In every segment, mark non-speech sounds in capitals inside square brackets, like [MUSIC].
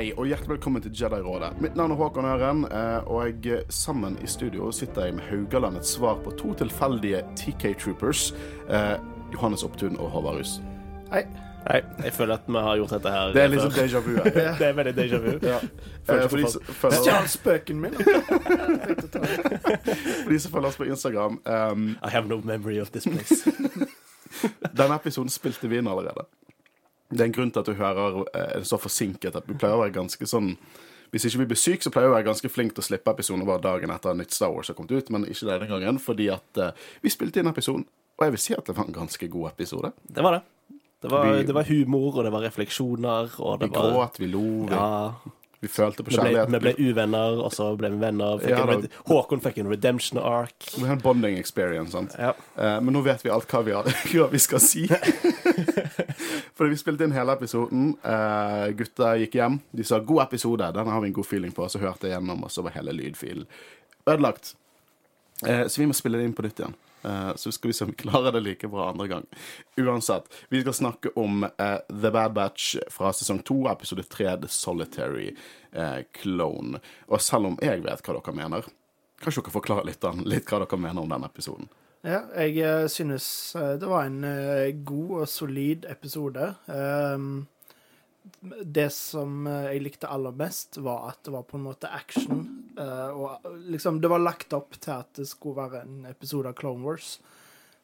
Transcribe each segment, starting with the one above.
Hei og hjertelig velkommen til Jedi-rådet. Mitt navn er Håkon Øren, eh, og jeg, sammen i studio sitter jeg med Haugalandets svar på to tilfeldige TK Troopers. Eh, Johannes Opptun og Håvard Rus. Hei. Hei. jeg føler at vi har gjort dette her Det er liksom déjà vu. her. [LAUGHS] Det er veldig déjà vu. Ja. Eh, Stjal spøken min. [LAUGHS] For de som følger oss på Instagram um, I have no memory of this place. [LAUGHS] Denne episoden spilte vi inn allerede. Det er en grunn til at du hører er så forsinket at vi pleier å være ganske sånn Hvis ikke vi blir syke, så pleier vi å være ganske flinke til å slippe episoden bare dagen etter nytt Star Wars har kommet ut, men ikke denne gangen, fordi at uh, vi spilte inn episoden, og jeg vil si at det var en ganske god episode. Det var det. Det var, Vi- det var humor, og det var refleksjoner, og Vi det var gråt, vi lo, vi, Ja, vi følte på vi ble, kjærlighet. vi ble uvenner, og så ble vi venner. Ja, en da. Håkon fikk en redemption ark. Vi har en bonding experience, sant. Ja. Uh, men nå vet vi alt hva vi, har, [LAUGHS] hva vi skal si. [LAUGHS] Fordi vi spilte inn hele episoden. Uh, gutta gikk hjem. De sa 'god episode', den har vi en god feeling på. Så hørte jeg gjennom, og så var hele lydfilen ødelagt. Uh, så vi må spille det inn på nytt igjen. Uh, så skal vi se om vi klarer det like bra andre gang. Uansett. Vi skal snakke om The Bad Batch fra sesong to, episode tre, The Solitary Clone. Og selv om jeg vet hva dere mener, kanskje dere forklarer litt, litt hva dere mener om den episoden. Ja, jeg eh, synes eh, det var en eh, god og solid episode. Um, det som jeg likte aller mest, var at det var på en måte action. og liksom, det var lagt opp til at det skulle være en episode av Clone Wars,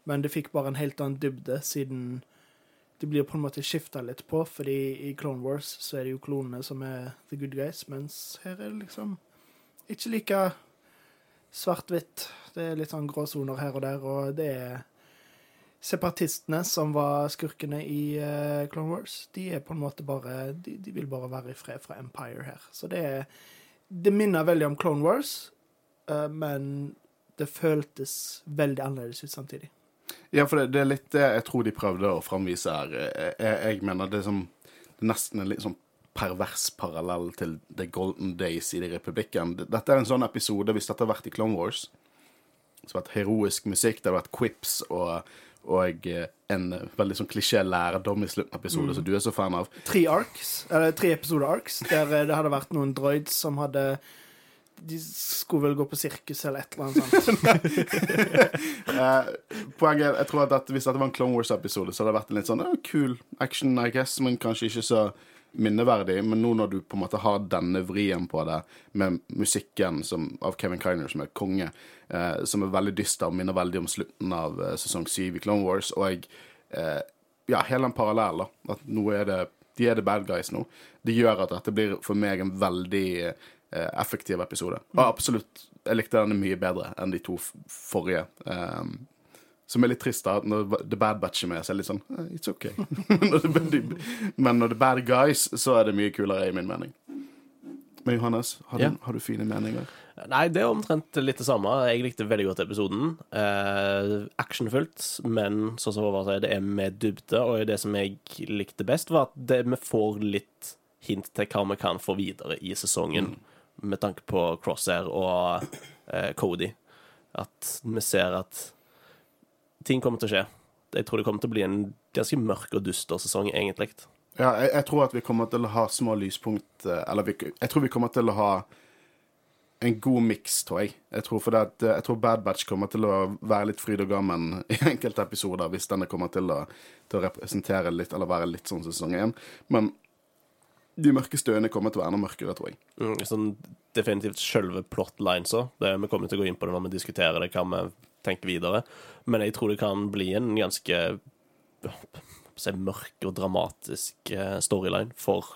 men det fikk bare en helt annen dybde, siden det blir på en måte skifta litt på, fordi i Clone Wars så er det jo klonene som er the good guys, mens her er det liksom ikke like svart-hvitt. Det er litt sånn gråsoner her og der, og det er separatistene som var skurkene i uh, Clone Wars. De er på en måte bare de, de vil bare være i fred fra Empire her. Så det er Det minner veldig om Clone Wars, uh, men det føltes veldig annerledes ut samtidig. Ja, for det, det er litt det jeg tror de prøvde å framvise her. Jeg, jeg, mener det er, som, det er nesten en litt sånn pervers parallell til The Golden Days i The Republikken. Dette er en sånn episode, hvis dette har vært i Clone Wars, så har vært heroisk musikk, det har vært quips og, og eh, en veldig sånn klisjé lærdom i slutten av episoden, som du er så fan av. Tre arcs, eller tre episoder arcs, der eh, det hadde vært noen droids som hadde De skulle vel gå på sirkus eller et eller annet sånt. [LAUGHS] Eh, poenget er, jeg tror at Hvis dette var en Clone Wars-episode, så hadde det vært en litt sånn kul action, I guess, men kanskje ikke så minneverdig. Men nå når du på en måte har denne vrien på det, med musikken som, av Kevin Kiner, som er konge, eh, som er veldig dyster og minner veldig om slutten av eh, sesong syv i Clone Wars, og eh, ja, hele den parallellen. At nå er det de er the bad guys nå. Det gjør at dette blir for meg en veldig eh, effektiv episode. Og absolutt, jeg likte denne mye bedre enn de to forrige. Um, som er litt trist, da. Når The Bad Batch er med, så er det litt sånn eh, It's OK. [LAUGHS] Men når er bad guys, så er det mye kulere, i min mening. Men Johannes, har du, Ja. har du fine meninger? Nei, det er omtrent litt det samme. Jeg likte veldig godt episoden. Eh, actionfullt, men sånn som Håvard sier, det er med dybde. Og det som jeg likte best, var at det, vi får litt hint til hva vi kan få videre i sesongen, med tanke på Crosshair og eh, Cody. At vi ser at ting kommer til å skje. Jeg tror det kommer til å bli en ganske mørk og duster sesong, egentlig. Ja, jeg, jeg tror at vi kommer til å ha små lyspunkt eh, Eller vi, jeg tror vi kommer til å ha en god miks, tror jeg. Jeg tror, for at, eh, jeg tror Bad Batch kommer til å være litt fryd og gammen [LAUGHS] i enkelte episoder, hvis denne kommer til å, til å representere litt, eller være litt sånn sesong én. Men de mørke støene kommer til å være enda mørkere, tror jeg. Mm, sånn definitivt selve plotlinesa. Vi kommer til å gå inn på det når vi diskuterer det, hva vi tenker videre. Men jeg tror det kan bli en ganske se, mørk og dramatisk eh, storyline for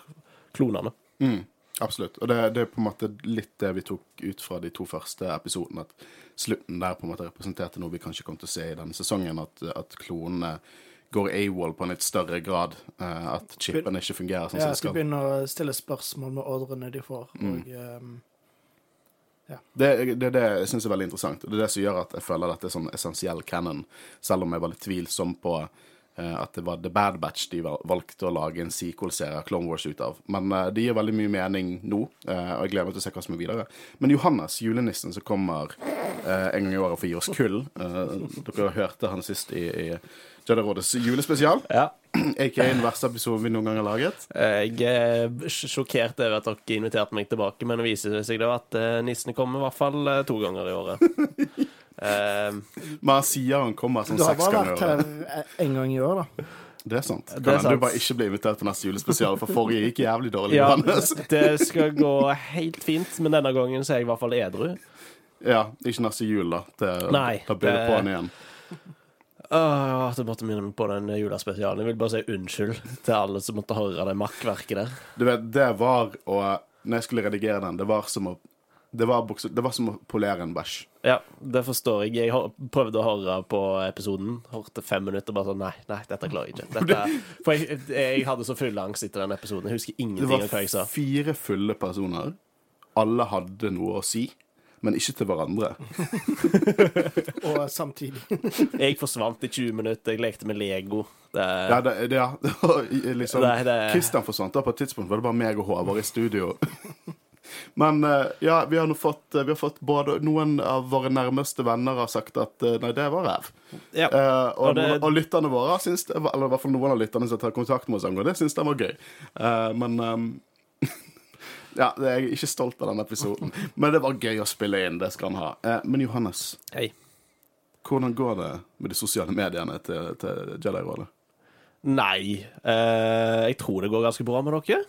klonene. Mm, absolutt. Og det, det er på en måte litt det vi tok ut fra de to første episodene. At slutten der på en måte representerte noe vi kanskje kom til å se i denne sesongen. At, at klonene går AWOL på en litt større grad. eh, at chipen ikke fungerer sånn Ja, som at det de skal. begynner å stille spørsmål med ordrene de får. Mm. Og, ehm, Det, det det jeg er veldig interessant. Det er det som gjør at jeg føler dette er sånn essensiell canon, selv om jeg var litt tvilsom på at det var The Bad Batch de valgte å lage en sequel-serie av Clone Wars ut av. Men uh, det gir veldig mye mening nå, uh, og jeg gleder meg til å se hva som er videre. Men Johannes, julenissen som kommer uh, en gang i året for å gi oss kull. Eh, dere hørte han sist i, i Jedi-rådets julespesial, Ja. Ikke den verste episoden vi noen gang har laget. Jeg er sjokkert over at dere inviterte meg tilbake, men det viser seg da at eh, nissen kommer i hvert fall eh, to ganger i året. [LAUGHS] Eh, Men sier han kommer sånn Du har bare vært her en gang i år, da. Det er sant. Kan Det er sant. du bare ikke blir invitert på neste julespesial, for forrige gikk jævlig dårlig. ja, [LAUGHS] det skal gå helt fint, men denne gangen så er jeg i hvert fall edru. Ja, ikke neste jul, da. Det, Nei, da blir det på han igjen. Åh, at jeg måtte minne meg på den julespesialen. Jeg vil bare si unnskyld til alle som måtte høre det makkverket der. Du vet, det var å Når jeg skulle redigere den, det var som å det var, bukser, det var som å polere en bæsj. Ja, det forstår jeg. Jeg prøvde å høre på episoden. Hørte fem minutter og bare sånn Nei, nei, dette klarer jeg ikke. Dette, [LAUGHS] for jeg, jeg hadde så full angst etter den episoden. Jeg husker ingenting av hva jeg sa. Det var fire fulle personer. Alle hadde noe å si, men ikke til hverandre. [LAUGHS] Og samtidig. [LAUGHS] Jeg forsvant i 20 minutter. Jeg lekte med Lego. Det, Ja, det, det, ja, liksom det- Kristian forsvant da på et tidspunkt, var det bare meg og Håvard i studio. Men eh, ja, vi har nå fått, vi har fått både Noen av våre nærmeste venner har sagt at eh, nei, det var ræv. ja. Eh, og, Og det- og lytterne våre syns det var, Eller i hvert fall noen av lytterne som tar kontakt med oss angående det, syns den var gøy. Eh, men um, [LAUGHS] Ja, jeg er ikke stolt av den episoden. Men det var gøy å spille inn. Det skal han ha. Eh, men Johannes, Hei. hvordan går det med de sosiale mediene til, til Jedi-rådet? Nei. eh, jeg tror det går ganske bra med dere.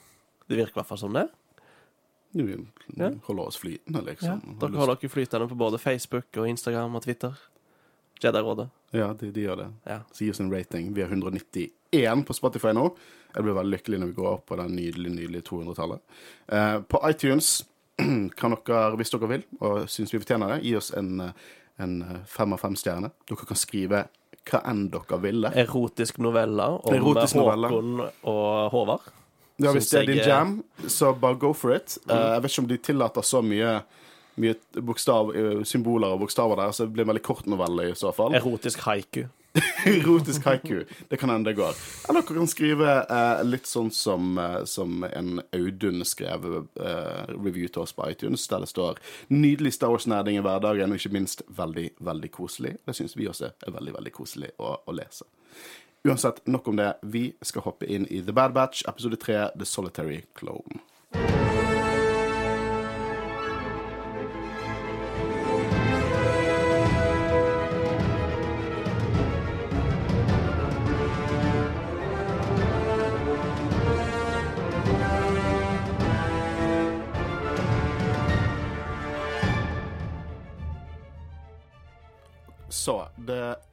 Det virker i hvert fall som det. Vi Ja. holder oss flytende, Ja, liksom. dere holder dere flytende på både Facebook og Instagram og Twitter. Jedi-rådet. Ja, de, de gjør det. Ja. Så gi oss en rating. Vi har 191 på Spotify nå. Jeg blir veldig lykkelig når vi går opp på det nydelige, nydelige 200-tallet. Eh, på iTunes [CLEARS THROAT] kan dere, hvis dere vil, og syns vi fortjener det, gi oss en, eh, en eh, fem av fem stjerner. Dere kan skrive hva enn dere ville. Erotisk novelle om Erotisk novelle. Håkon og Håvard. Ja, hvis det er din jam, så bare go for it. Uh, jeg vet ikke om de tillater så mye mye bokstav, eh, symboler og bokstaver der, så det blir en veldig kort novelle i så fall. Erotisk haiku. [LAUGHS] Erotisk haiku. Det kan hende det går. Eller dere kan skrive eh, litt sånn som, eh, som en Audun skrev eh, review til oss på iTunes, der det står 'Nydelig Star Wars-nerding i hverdagen', og ikke minst veldig, veldig koselig. Det syns vi også er veldig, veldig koselig å, å lese. Uansett, nok om det. Vi skal hoppe inn i The Bad Batch, episode 3, The Solitary Clone.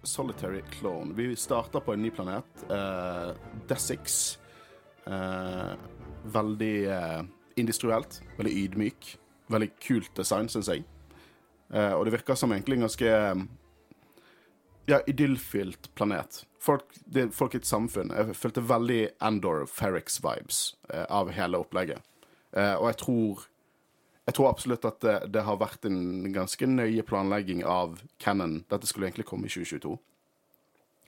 Solitary Clone. Vi starter på en ny planet. Uh, Dessix. Uh, veldig uh, industrielt. Veldig ydmyk. Veldig kult design, syns jeg. Uh, og det virker som egentlig en ganske eh, ja, idyllfylt planet. Folk, det folk i et samfunn. Jeg følte veldig Andor Ferrix-vibes eh, av hele opplegget. Eh, og jeg tror jeg tror absolutt at det, det har vært en ganske nøye planlegging av Cannon. Dette skulle egentlig komme i 2022.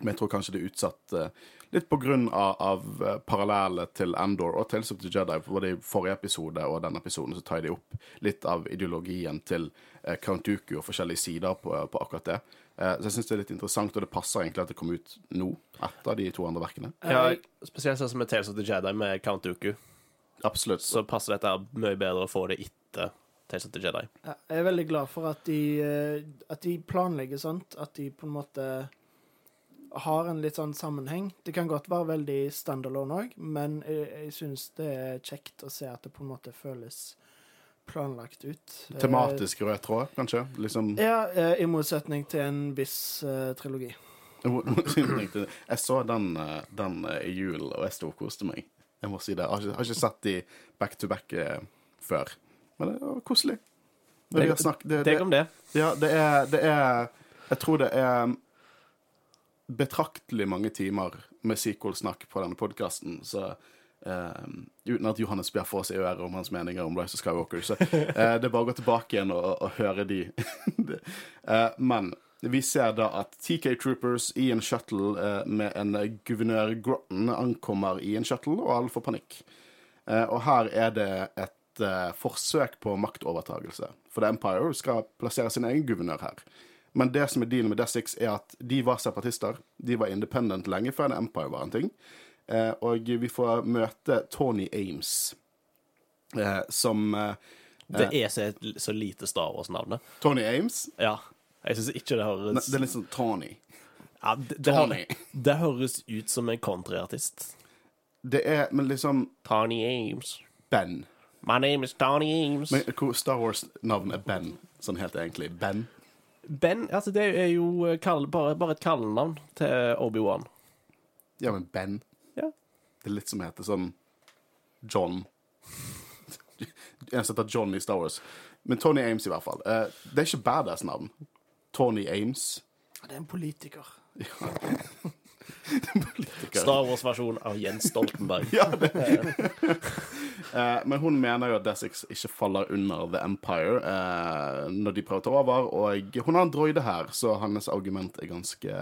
Men jeg tror kanskje det er utsatt eh, litt på grunn av, av eh, parallellet til Endor og Tales of the Jedi. Både i forrige episode og denne episoden så tar de opp litt av ideologien til eh, Count Dooku og forskjellige sider på, på akkurat det. Så jeg syns det er litt interessant, og det passer egentlig at det kom ut nå, etter de to andre verkene. Ja, spesielt sånn som med Tales of the Jedi med Count Dooku, Absolutt. så passer dette mye bedre å få det etter Tales of the Jedi. Ja, Jeg er veldig glad for at de, eh, at de planlegger sånt. At de på en måte har en litt sånn sammenheng. Det kan godt være veldig standalone òg, men jeg, jeg syns det er kjekt å se at det på en måte føles planlagt ut. Tematisk rød tråd, kanskje? Liksom Eh, Ja, eh, i motsetning til en viss uh, trilogi. Jeg så den, eh, den eh, i jul, og jeg sto og koste meg. Jeg må si det. Jeg har ikke, har ikke sett de back to back eh, før. Men det var koselig. Det, det, snakket- det, det, om det. ja, det er, det er Jeg tror det er betraktelig mange timer med sequel-snakk på denne podkasten, så eh, uten at Johannes ber få oss i øret om hans meninger om Rise of Skywalker. Så uh, [LAUGHS] det er bare å gå tilbake igjen og, og høre de. [LAUGHS] Eh, men vi ser da at TK Troopers i en shuttle uh, med en guvernør Grotten ankommer i en shuttle, og alle får panikk. Og her er det et et eh, forsøk på maktovertagelse. For The Empire skal plassere sin egen guvernør her. Men det som er dealen med Dessix, er at de var separatister. De var independent lenge før The Empire var en ting. Uh, og vi får møte Tony Ames, uh, som Det er så, så lite Star Wars-navnet. Tony Ames? Ja. Jeg syns ikke det høres høres Det er litt sånn Tony. ja, det, det, Tony. hø- det høres ut som en countryartist. Det er men liksom Tony Ames. Ben. My name is Tony Ames. Men hvor Star Wars-navnet er Ben, sånn helt egentlig? Ben? Ben altså Det er jo eh, kall, bare, bare et kallenavn til Obi-Wan. Ja, men Ben. Ja. Det er litt som heter sånn John. En som heter John i Star Wars. Men Tony Ames, i hvert fall. Eh, det er ikke badass-navn. Tony Ames. Det er en politiker. Star Wars-versjon av Jens Stoltenberg. [LAUGHS] Ja, [LAUGHS] Eh, Men hun mener jo at Desix ikke faller under The Empire eh, når de prøver å ta over, og hun har en droide her, så hennes argument er ganske,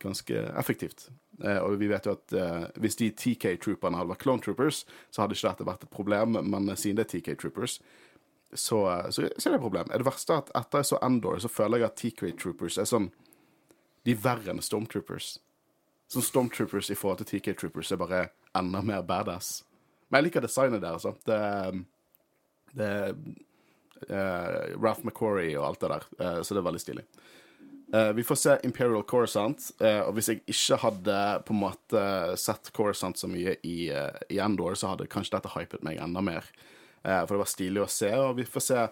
ganske effektivt. Eh, og vi vet jo at eh, hvis de TK-trooperne hadde vært Clone Troopers, så hadde ikke dette vært et problem, men siden det er TK-troopers, så, så, så er det et problem. Det verste er at etter jeg så Endor, så føler jeg at TK-troopers er sånn De er verre enn Stormtroopers. Som Stormtroopers i forhold til TK Troopers er bare enda mer badass. Men jeg liker designet deres. sant? Det, det uh, Ralph McQuarrie og alt det der, uh, så det er veldig stilig. Uh, vi får se Imperial Coruscant, eh, og hvis jeg ikke hadde på en måte sett Coruscant så mye i, uh, i Endor, så hadde kanskje dette hypet meg enda mer. Eh, for det var stilig å se, og vi får se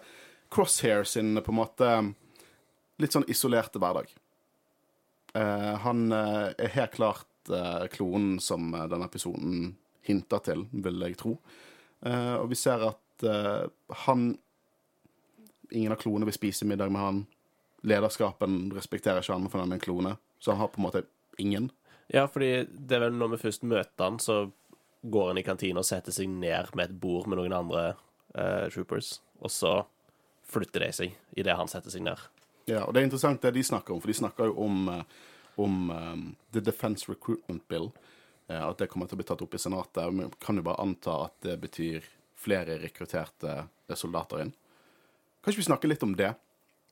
Crosshair sin på en måte litt sånn isolerte hverdag. Eh, han eh, er helt klart eh, klonen som denne episoden hinter til, vil jeg tro. Og vi ser at han Ingen av klonene vil spise middag med han. Lederskapen respekterer ikke han for han er en klone, så han har på en måte ingen. Ja, fordi det er vel når vi først møter han, så går han i kantina og setter seg ned med et bord med noen andre uh, troopers, og så flytter de seg idet han setter seg ned. Ja, og det er interessant det de snakker om, for de snakker jo om, eh, om um, The Defense Recruitment Bill. eh, at det kommer til å bli tatt opp i Senatet. Vi kan jo bare anta at det betyr flere rekrutterte soldater inn. Kan ikke vi snakke litt om det?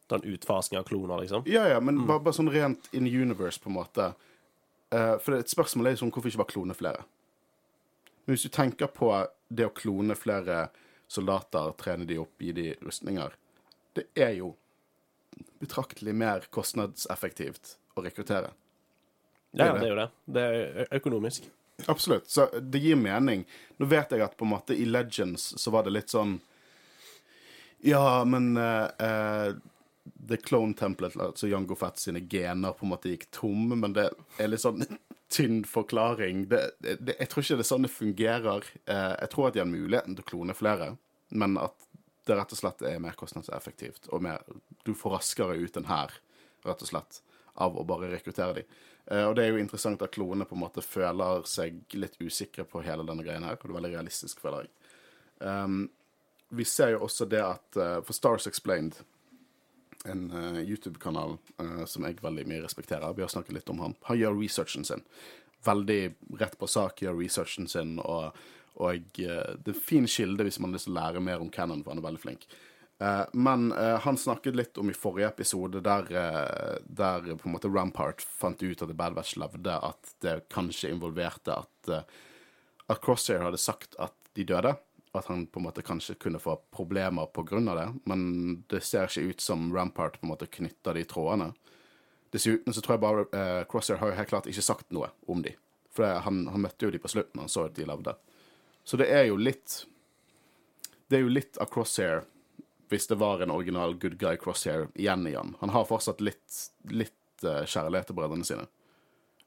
Den utfasingen av kloner, liksom. Ja, ja, men bare, bare sånn rent in universe, på en måte. For et spørsmål er jo sånn, hvorfor ikke bare klone flere? Men hvis du tenker på det å klone flere soldater, trene de opp, gi de rustninger, det er jo betraktelig mer kostnadseffektivt å rekruttere. Ja, det. er jo det. Det er økonomisk. Absolutt. Så det gir mening. Nå vet jeg at på en måte i Legends så var det litt sånn Ja, men uh, The Clone Template, altså Jango Fett sine gener, på en måte gikk tom, men det er litt sånn [LAUGHS] tynn forklaring. Det, det, jeg tror ikke det er sånn det fungerer. Eh, jeg tror at de har muligheten til å klone flere, men at det rett og slett er mer kostnadseffektivt, og mer, du får raskere ut en hær, rett og slett, av å bare rekruttere dem. Eh, og det er jo interessant at kloene på en måte føler seg litt usikre på hele denne greien her, og det er veldig realistisk, føler jeg. Um, vi ser jo også det at uh, For Stars Explained, en uh, YouTube-kanal uh, som jeg veldig mye respekterer, vi har snakket litt om han, han gjør researchen sin. Veldig rett på sak gjør researchen sin, og, og eh, det er en fin kilde hvis man har lyst til å lære mer om Cannon, for han er veldig flink. Eh, men eh, han snakket litt om i forrige episode, der, der på en måte Rampart fant ut at The Bad Batch levde, at det kanskje involverte at, at Crosshair hadde sagt at de døde. At han på en måte kanskje kunne få problemer av det. Men det ser ikke ut som Rampart på en måte knytter de trådene. Dessuten så tror jeg bare uh, Crosshair har helt klart ikke sagt noe om de. For han, han møtte jo de på slutten, han så at de levde. Så det er jo litt Det er jo litt av Crosshair hvis det var en original good guy Crosshair igjen i han. Han har fortsatt litt, litt eh, kjærlighet til brødrene sine.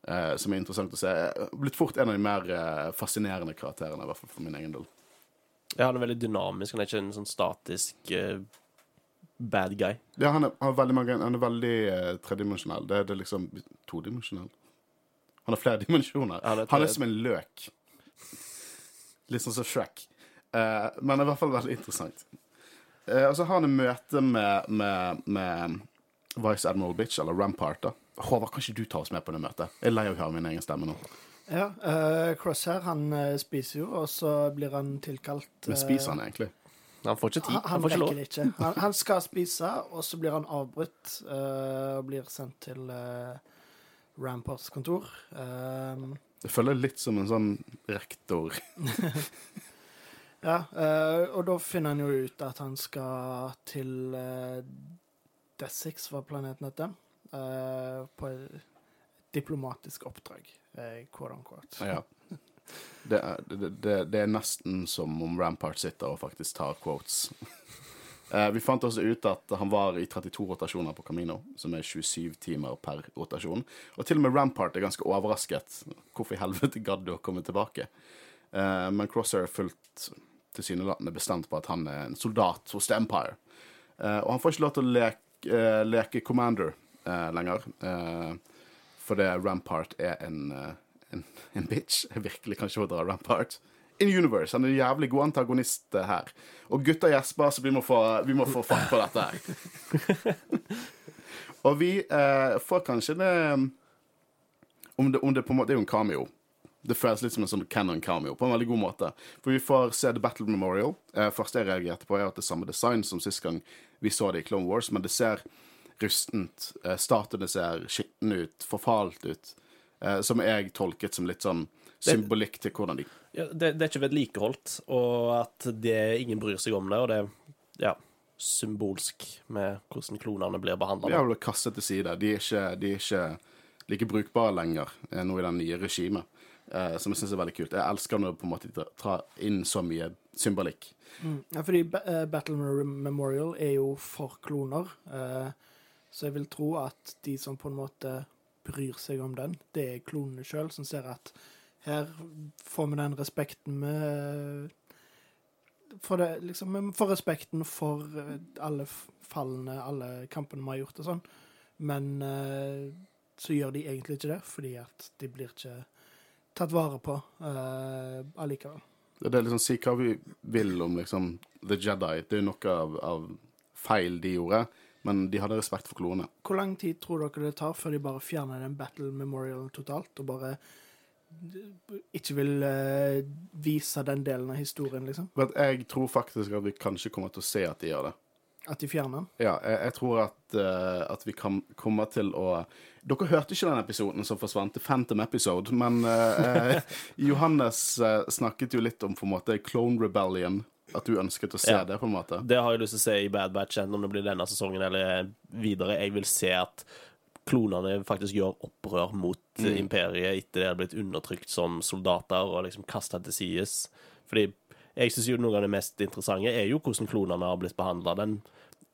Eh, som er interessant å se. Eh, Blitt fort en av de mer eh, fascinerende karakterene, i hvert fall for min egen del. Ja, han er veldig dynamisk. Han er ikke en sånn statisk uh, bad guy. Ja, han er, han er veldig, mange, han er veldig uh, tredimensjonell. Det er liksom todimensjonell. Han har flere [LAUGHS] dimensjoner. Han er Han er som en løk. Litt sånn som Shrek. Uh, men i hvert fall veldig interessant. Uh, og så har han et møte med, med, med Vice Admiral Bitch, eller Rampart. da. Håvard, kan ikke du ta oss med på det møtet? Jeg er lei av å høre min egen stemme nå. Ja, Cross Crosshair han spiser jo, og så blir han tilkalt Men spiser han egentlig? Han får ikke tid. Han, Han han får ikke rekker lov. det ikke. Han, han skal spise, og så blir han avbrutt eh, og blir sendt til uh, Ramparts kontor. Um, Det føler litt som en sånn rektor. [LAUGHS] ja, eh, og da finner han jo ut at han skal til uh, Dessix, var planeten heter, eh, på diplomatisk oppdrag, quote on quote. Ja. Det er, det, det, det er nesten som om Rampart sitter og faktisk tar quotes. Eh, vi fant også ut at han var i 32 rotasjoner på Camino, som er 27 timer per rotasjon. Og til og med Rampart er ganske overrasket. Hvorfor i helvete gadd du å komme tilbake? Eh, men Crosser er fullt tilsynelatende bestemt på at han er en soldat hos The Empire. Eh, og han får ikke lov til å leke, eh, leke Commander eh, lenger, eh, fordi Rampart er en, en, en bitch. Jeg virkelig kan ikke overdra Rampart. In Universe. Han er en jævlig god antagonist eh, her. Og gutta gjesper, så vi må få, vi må få fatt på dette her. [LAUGHS] og vi eh, får kanskje det om, det om det på en måte er jo en cameo. Det føles litt som en sånn canon cameo, på en veldig god måte. For vi får se The Battle Memorial. Eh, første jeg reagerte på, er at det er samme design som sist gang vi så det i Clone Wars, men det ser rustent. Eh, Statuene ser skitne ut, forfalt ut. Eh, som jeg tolket som litt sånn symbolikk til hvordan de Ja, det, det er ikke vedlikeholdt, og at det, ingen bryr seg om det, og det er ja, symbolsk med hvordan klonene blir behandla. De har blitt kastet til side. De er ikke, de er ikke like brukbare lenger eh, nå i det nye regimet. Uh, som jeg syns er veldig kult. Jeg elsker når på en måte de tar inn så mye symbolikk. Mm. Ja, fordi eh, Battle Memorial er jo for kloner, uh, så jeg vil tro at de som på en måte bryr seg om den, det er klonene sjøl, som ser at her får vi den respekten med for, det, liksom, for respekten for eh, alle fallene, alle kampene vi har gjort og sånn, men eh, så gjør de egentlig ikke det, fordi at de blir ikke tatt vare på uh, allikevel. Det er liksom Si hva vi vil om liksom The Jedi. Det er jo noe av, av feil de gjorde, men de hadde respekt for klorene. Hvor lang tid tror dere det tar før de bare fjerner den Battle Memorial totalt, og bare ikke vil uh, vise den delen av historien, liksom? Men jeg tror faktisk at vi kanskje kommer til å se at de gjør det. At de fjerner den? Ja, jeg, jeg tror at, uh, at vi kan komme til å Dere hørte ikke den episoden som forsvant til Phantom Episode, men eh, [LAUGHS] Johannes snakket jo litt om på en måte Clone Rebellion. At du ønsket å se Ja. det, på en måte. Det har jeg lyst til å se i Bad Batch, enten om det blir denne sesongen eller videre. Jeg vil se at klonene faktisk gjør opprør mot Mm. imperiet etter de har blitt undertrykt som soldater og liksom kasta til sides. Fordi jeg syns jo noe av det mest interessante er jo hvordan klonene har blitt behandla. Den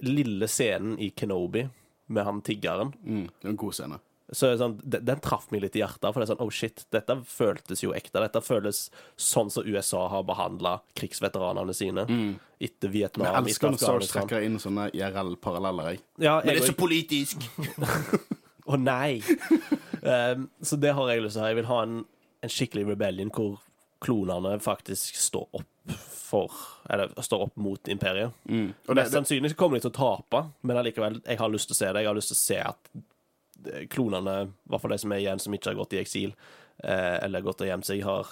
lille scenen i Kenobi med han tiggeren. Mm, det er en god scene. Så sånn, den, den traff meg litt i hjertet. For det er sånn, oh shit, dette føltes jo ekte. Dette føles sånn som USA har behandla krigsveteranene sine etter Vietnam, Mm. Jeg elsker når Wars trekker inn sånne IRL-paralleller. «Men det er så politisk! [LAUGHS] Å nei! Um, [LAUGHS] så det har jeg lyst til å ha. Jeg vil ha en, en skikkelig rebellion hvor klonene faktisk står opp for Eller står opp mot imperiet. Mm. Og det, Mest sannsynlig kommer de til å tape, men allikevel, jeg har lyst til å se det. Jeg har lyst til å se at eh, klonene, i hvert fall de som er igjen, som ikke har gått i eksil, eh, eller gått og gjemt seg, har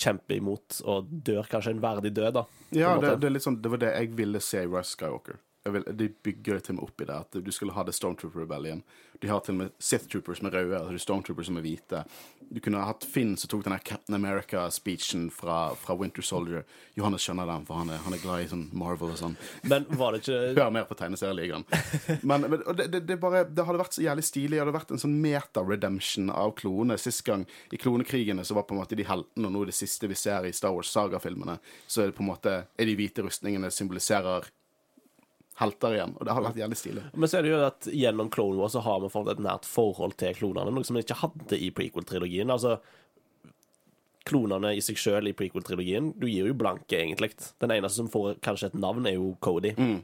kjempe imot og dør kanskje en verdig død, da. ja, det, det, er litt sånn, det var det jeg ville se i Rise Skywalker. Vil, de bygger det til meg opp i det. At du skulle ha det Stormtrooper Rebellion. De har til og med Sith Troopers som er røde, og Stormtroopers som er hvite. Du kunne ha hatt Finn som tok den Captain America-speechen fra, fra Winter Soldier. Johannes skjønner den, for han er, han er glad i sånn Marvel og sånn. Men var det ikke [LAUGHS] Hør mer på tegneserieligaen. Men, men og det, det, det, bare, det hadde vært så jævlig stilig. Det hadde vært en sånn meta-redemption av klonene. Sist gang i klonekrigene så var på en måte de heltene, og nå det siste vi ser i Star Wars-sagafilmene, så er det på en måte er de hvite rustningene symboliserer helter igjen. Og det hadde vært jævlig stilig. Men så er det jo at gjennom Clone Wars så har vi fått et nært forhold til klonene, noe som vi ikke hadde i prequel-trilogien. Altså, klonene i seg sjøl i prequel-trilogien, du gir jo blanke, egentlig. Den eneste som får kanskje et navn, er jo Cody. Mm.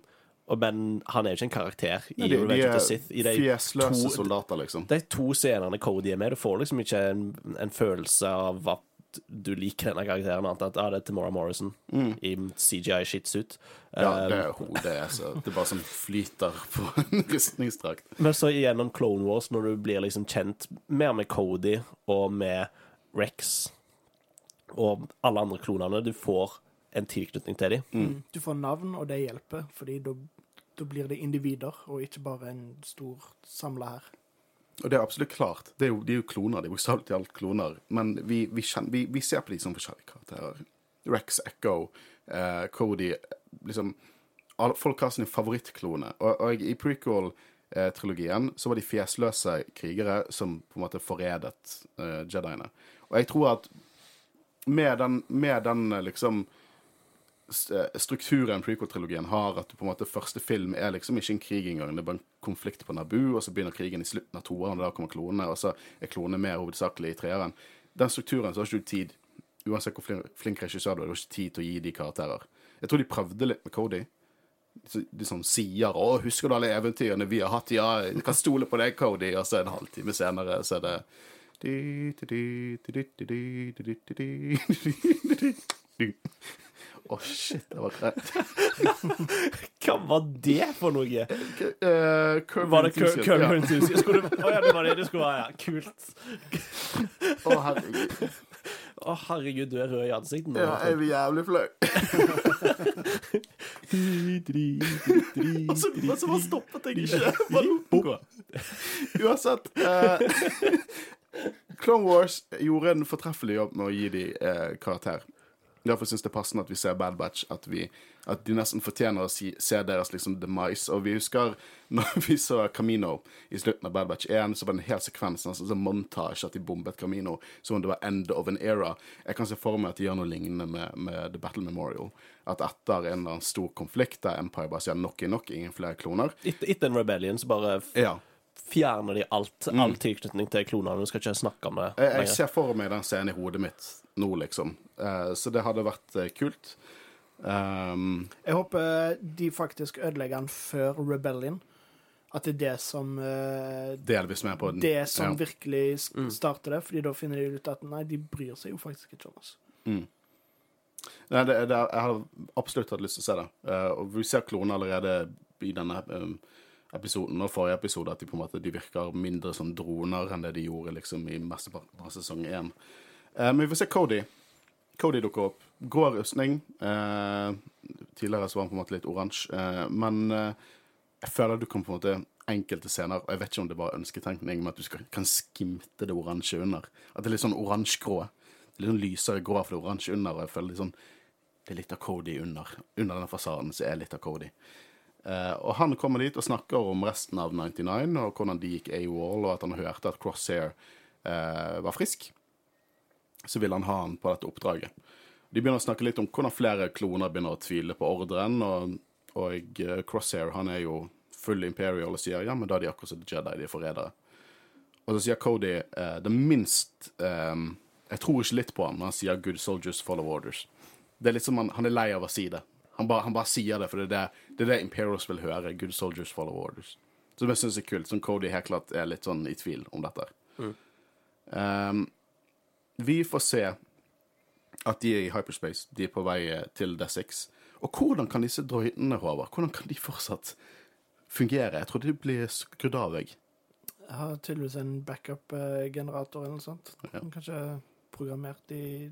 men han er jo ikke en karakter i Mm. De, Revenge of the Sith. I de fjesløse to- soldater, liksom. de to scenene Cody er med, du får liksom ikke en, en følelse av at du liker denne karakteren, annet enn at ah, det er Tamora Morrison i CGI shitsuit. Mm. Ja, Um, det er hodet er så Det er bare som flyter på [LAUGHS] en rustningsdrakt. Men så gjennom Clone Wars, når du blir liksom kjent mer med Cody og med Rex og alle andre klonene, du får en tilknytning til dem. Mm. Du får navn, og det hjelper, fordi da blir det individer, og ikke bare en stor samla her. Og det er absolutt klart. Det er jo, de er jo kloner. De er bokstavelig talt kloner. Men vi, vi, kjenner, vi, vi ser på de som forskjellige karakterer. Rex, Echo, eh, Cody liksom, alle, Folk har sine favorittklone. Og, og i prequel-trilogien så var de fjesløse krigere som på en måte forrædet eh, jediene. Og jeg tror at med den, med den eh, liksom eh, strukturen prequel-trilogien har, at du på en måte første film er liksom ikke en krig engang, det er bare en konflikt på Naboo, og så begynner krigen i slutten av toeren, og da kommer klonene, og så er klonene mer hovedsakelig i treeren. Den strukturen så har ikke du tid, uansett hvor flink, flink regissør du er, du har ikke tid til å gi de karakterer. Jeg tror de prøvde litt med Cody. De som sier 'Å, husker du alle eventyrene vi har hatt?' 'Ja, jeg kan stole på deg, Cody.' Og så en halvtime senere så er det Å, shit, det var greit. [LAUGHS] Hva var det for noe? Uh, Var det Cur- Curb Enthusiast? Å ja, det var det det skulle være. Ja. Kult. Å, herregud. Å, herregud, du er rød i ansiktet nå. Ja, jeg blir jævlig flau. Og så bare stoppet jeg ikke. Uansett uh, [LAUGHS] Clone Wars gjorde en fortreffelig jobb med å gi de eh, karakter. Derfor syns det er passende at vi ser Bad Batch, at, vi, at de nesten fortjener å si, se deres liksom demise. Og vi husker [LAUGHS] når vi så Camino i slutten av Bad Batch 1, så var det en hel sekvens, altså en montasje at de bombet Camino som om det var end of an era. Jeg kan se for meg at de gjør noe lignende med, med The Battle Memorial. At etter en eller annen stor konflikt der Empire bare sier nok er nok, ingen flere kloner. Etter, etter en rebellion så bare Ja. fjerner de alt, all tilknytning til klonene. Du skal ikke snakke om det Jeg, jeg ser for meg den scenen i hodet mitt nå, liksom. Eh, så det hadde vært eh, kult. Um, Jeg håper de faktisk ødelegger den før Rebellion. At det er det som eh, delvis med på den. Det som Ja. virkelig starter det, fordi da finner de ut at nei, de bryr seg jo faktisk ikke om oss. Nei, det, det, jeg har absolutt hatt lyst til å se det. Eh, og vi ser kloner allerede i denne episoden og forrige episode, at de på en måte de virker mindre som droner enn det de gjorde liksom i mesteparten av sesong én. Eh, men vi får se Cody. Cody dukker opp. Grå rustning. Eh, tidligere så var han på en måte litt oransje. Eh, men jeg føler du kan på en måte enkelte scener, og jeg vet ikke om det er ønsketenkning, men at du skal, kan skimte det oransje under. At det er litt sånn oransjegrå. Litt sånn lysere grå for det oransje under, og jeg føler litt sånn det er litt av Cody under. Under denne fasaden så er litt av Cody. Eh, og han kommer dit og snakker om resten av 99, og hvordan de gikk AWOL, og at han hørte at Crosshair eh, var frisk. Så vil han ha han på dette oppdraget. De begynner å snakke litt om hvordan flere kloner begynner å tvile på ordren, og, og eh, Crosshair han er jo full Imperial og sier ja, men da er de akkurat som Jedi, de er forrædere. Og så sier Cody eh, det minst eh, Jeg tror ikke litt på ham men han sier 'good soldiers follow orders'. Det er litt som han, han er lei av å si det. Han bare, han bare sier det, for det er det, det er det Imperials vil høre. 'Good soldiers follow orders'. Som jeg syns er kult. Som Cody helt klart er litt sånn i tvil om dette. Um, vi får se at de er i hyperspace. De er på vei eh, til D6. Og hvordan kan disse droidene, Håvard, hvordan kan de fortsatt fungere? Jeg trodde de blir skrudd av, jeg. Jeg har tydeligvis en backup-generator eller noe sånt. Ja. Kanskje programmert i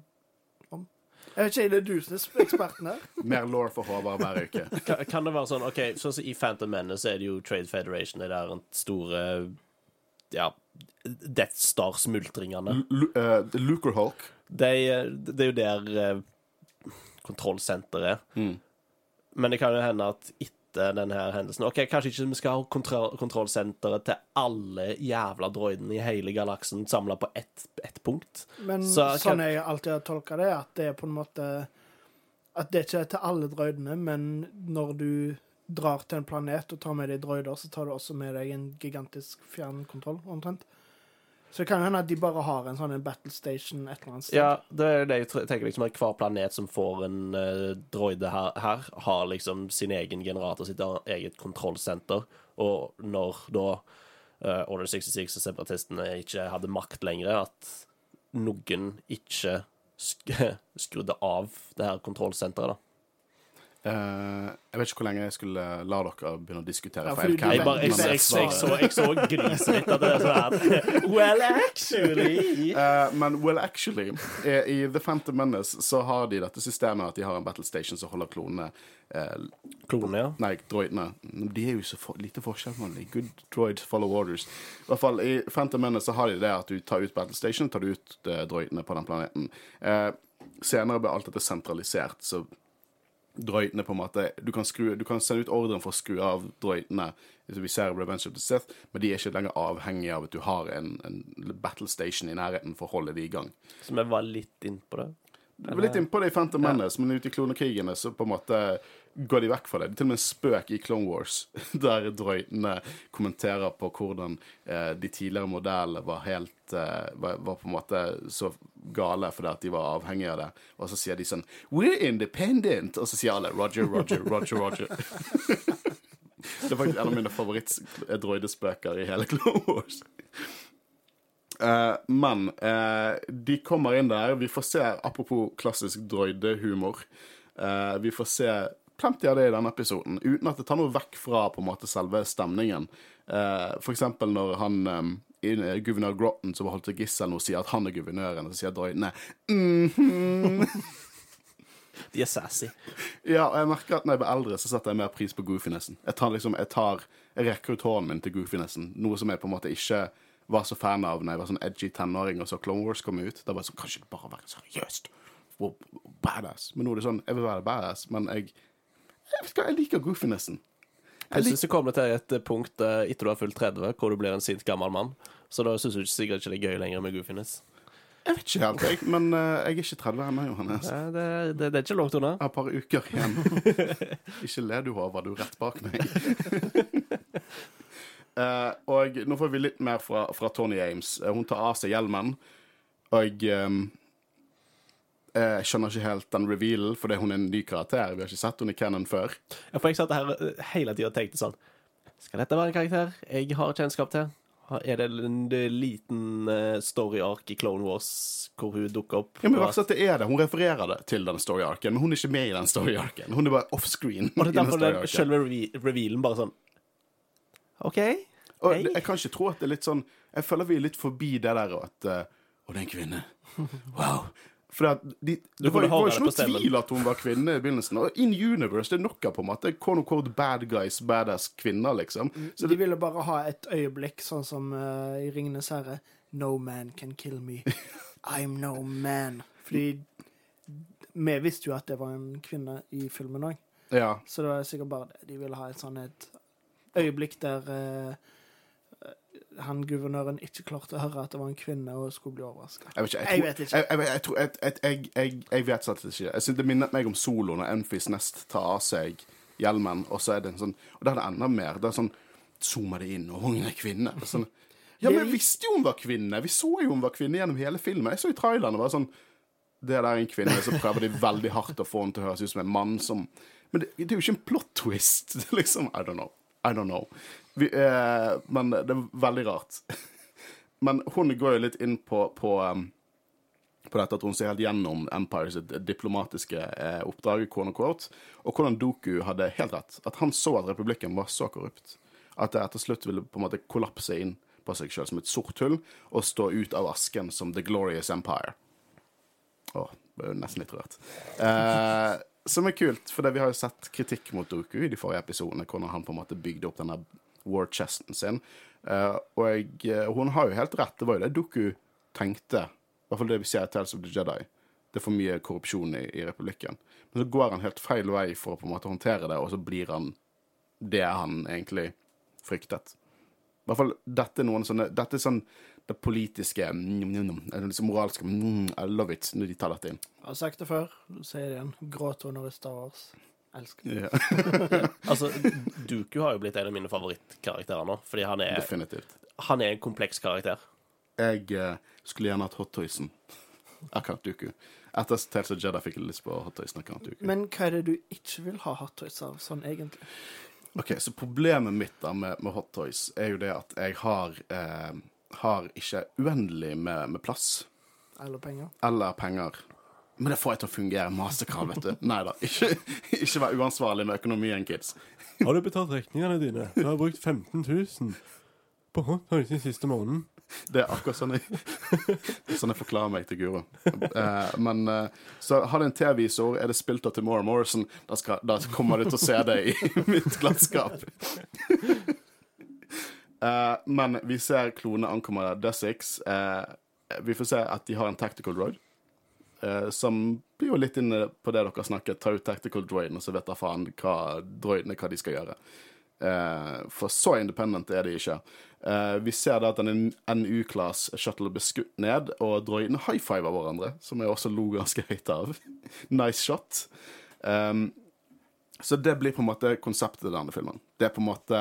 om. Jeg vet ikke, er det du som er eksperten her? [LAUGHS] Mer law for Håvard hver uke. [LAUGHS] Kan, kan det være sånn OK, sånn som i Phantom Menace er det jo Trade Federation, det der store Ja, Death Star-smultringene. Uh, Luker Hulk. Det, er- det er jo der uh, kontrollsenteret er. Mm. Men det kan jo hende at etter denne hendelsen OK, kanskje ikke vi skal ha kontroll kontrollsenteret til alle jævla droidene i hele galaksen samla på ett, ett punkt. Men Så kan- sånn jeg alltid har tolka det, at det er på en måte At det ikke er til alle droidene, men når du drar til en planet og tar med deg droider, så tar du også med deg en gigantisk fjernkontroll, omtrent. Så det kan hende at de bare har en sånn battle station et eller annet sted. Ja, det er det jeg tenker liksom at hver planet som får en uh, droide her, her, har liksom sin egen generator, sitt eget kontrollsenter. Og når da uh, Order 66 og separatistene ikke hadde makt lenger, at noen ikke sk [LAUGHS] skrudde av det her kontrollsenteret, da. Eh, jeg vet ikke hvor lenge jeg skulle la dere begynne å diskutere. Ja, for jeg bare, jeg, jeg, jeg, jeg, så, så grisete at det er sånn Well, actually Eh, men well, actually, i, i The Phantom Menace så har de dette systemet at de har en battle station som holder klonene Klonene, Klonen, ja. Nei, droidene. De er jo så for, lite forskjell på. Good droids follow orders. I hvert fall I Phantom Menace så har de det at du tar ut battle station, tar du ut eh, droidene på den planeten. Eh, senere ble alt dette sentralisert, så droidene på en måte Du kan, skru, du kan sende ut ordren for å skru av hvis vi ser Revenge of the Sith, men de er ikke lenger avhengig av at du har en, en battle station i nærheten for å holde de i gang. Så vi var litt innpå det. Du var litt innpå det i Phantom Menace, men ute i klonekrigene så på en måte går de vekk fra det. Det er til og med en spøk i Clone Wars [LAUGHS] der drøytene kommenterer på hvordan eh, de tidligere modellene var helt eh, var, var på en måte så gale fordi at de var avhengige av det. Og så sier de sånn We're independent! Og så sier alle Roger, Roger, Roger, Roger. [LAUGHS] det er faktisk en av mine favorittdroidespøker i hele [LAUGHS] Clone Wars. Uh, men uh, de kommer inn der. Vi får se, apropos klassisk droidehumor uh, Vi får se plenty av det i denne episoden, uten at det tar noe vekk fra på en måte selve stemningen. Uh, for eksempel når han um, i- guvernør Grotten som holdt til gissel nå, sier at han er guvernøren, og så sier droidene mhm. [LAUGHS] De er sassy. Ja, og jeg merker at når jeg blir eldre, så setter jeg mer pris på goofinessen. Jeg tar liksom, jeg tar, jeg rekker ut hånden min til goofinessen, noe som jeg på en måte ikke var så fan av når jeg var sånn edgy tenåring og så Clone Wars kom ut. Da var jeg sånn, kanskje det bare være seriøst badass. Men nå er det sånn, jeg vil være badass, men jeg, jeg, vet ikke, jeg liker goofinessen. Jeg syns du kommer til et punkt eh, etter du har fulgt 30, hvor du blir en sint gammel mann. Så da syns du sikkert ikke det er gøy lenger med goofiness. Jeg vet ikke helt, jeg, men eh, jeg er ikke 30 ennå, Johannes. Ja, Det, det, det er ikke langt unna. Jeg har et par uker igjen. [LAUGHS] ikke le du, Håvard. Du er rett bak meg. uh, [LAUGHS] og nå får vi litt mer fra, fra Tony Ames. Eh, hun tar av seg hjelmen, og eh, Jeg skjønner ikke helt den revealen, fordi hun er en ny karakter. Vi har ikke sett henne i Cannon før. Ja, For jeg satt her eh, hele tida og tenkte sånn Skal dette være en karakter jeg har kjennskap til? Er det en liten eh, story-ark i Clone Wars hvor hun dukker opp? Ja, men verst at det er det. Hun refererer det til den story-arken, men hun er ikke med i den story-arken. Hun er bare offscreen. Og det er derfor den selve revealen bare sånn OK. Og jeg kan ikke tro at det er litt sånn Jeg føler vi er litt forbi det der og at eh, Å, det er en kvinne. [LAUGHS] Wow. For at de, det var, var ikke noen noe tvil at hun var kvinne i begynnelsen. Og in universe, det er nok av på en måte quote unquote bad guys, badass kvinner, liksom. Så de ville bare ha et øyeblikk, sånn som uh, i Ringenes herre. No man can kill me. [LAUGHS] I'm no man. Fordi vi visste jo at det var en kvinne i filmen òg, Ja. så det var sikkert bare det. De ville ha et sånn et øyeblikk der eh, han guvernøren ikke klarte å høre at det var en kvinne, og skulle bli overraska. Jeg. Jeg Jeg, vet ikke. jeg, vet slett ikke. Jeg synes Det minnet meg om Solo når Enfys nest tar av seg hjelmen, og så er det en sånn Og da er det enda mer. Det er sånn Zoomer det inn, og hun er kvinne. Og Sånn, ja, men jeg visste jo hun var kvinne! Vi så jo hun var kvinne gjennom hele filmen. Jeg så i traileren og var sånn Det der er en kvinne, så prøver de veldig hardt å få henne til å høres ut som en mann som Men det, det er jo ikke en plot twist. [LAUGHS] Liksom I don't know. I don't know. Vi, eh, men det er veldig rart. [LAUGHS] Men hun går jo litt inn på, på, um, på dette at hun ser helt gjennom Empires diplomatiske eh, oppdrag, og hvordan Doku hadde helt rett. At han så at republikken var så korrupt at det etter slutt ville på en måte kollapse inn på seg sjøl som et sort hull og stå ut av asken som The Glorious Empire. Å, ble jo nesten litt rørt. Eh, som er kult, for vi har jo sett kritikk mot Doku i de forrige episodene, hvordan han på en måte bygde opp denne war chesten sin. Uh, og eh, hun har jo helt rett. Det var jo det Doku tenkte. I hvert fall det vi ser i Tales of the Jedi. Det er for mye korrupsjon i, i republikken. Men så går han helt feil vei for å på en måte håndtere det, og så blir han det han egentlig fryktet. I hvert fall dette er noen sånne Dette er sånn det politiske mm, mm, mm, eller liksom moralske I love it når de tar dette inn. Jeg har sagt det før, sier det igjen. Gråtoner i Star Wars. Elsker det. Ja, [LAUGHS] Altså, Duku har jo blitt en av mine favorittkarakterer nå, fordi han er, definitivt. han er en kompleks karakter. Jeg uh, skulle gjerne hatt hottoysen av Count Duku. Etter Tales of Jedi fikk jeg lyst på hottoysen. Men hva er det du ikke vil ha hot toys av, sånn egentlig? Ok, Så problemet mitt da med, med hot toys er jo det at jeg har, eh, har ikke uendelig med, med plass Eller penger? eller penger. Men det får jeg til å fungere. Mastercard, vet du. [LAUGHS] Nei da. Ikke, ikke vær uansvarlig med økonomien, kids. Har du betalt regningene dine? Du har brukt 15 000 på hotdog den siste måneden. Det er akkurat sånn jeg, sånn jeg forklarer meg til Guro. Eh, men eh, så har du en T-visor, er det spilt av Timora Morrison, da, skal, da kommer du til å se det i mitt glattskap. Eh, men vi ser klonene ankommer Dessix. Uh, vi får se at de har en tactical droid. Uh, som blir jo litt inne på det dere snakket. Ta ut tactical droiden, og så vet da faen hva droidene hva de skal gjøre. Eh, for så independent er de ikke. Eh, vi ser da at en NU-class shuttle blir skutt ned, og droidene high fiver hverandre, som jeg også lo ganske høyt av. [LAUGHS] nice shot. Um, så det blir på en måte konseptet i denne filmen. Det er på en måte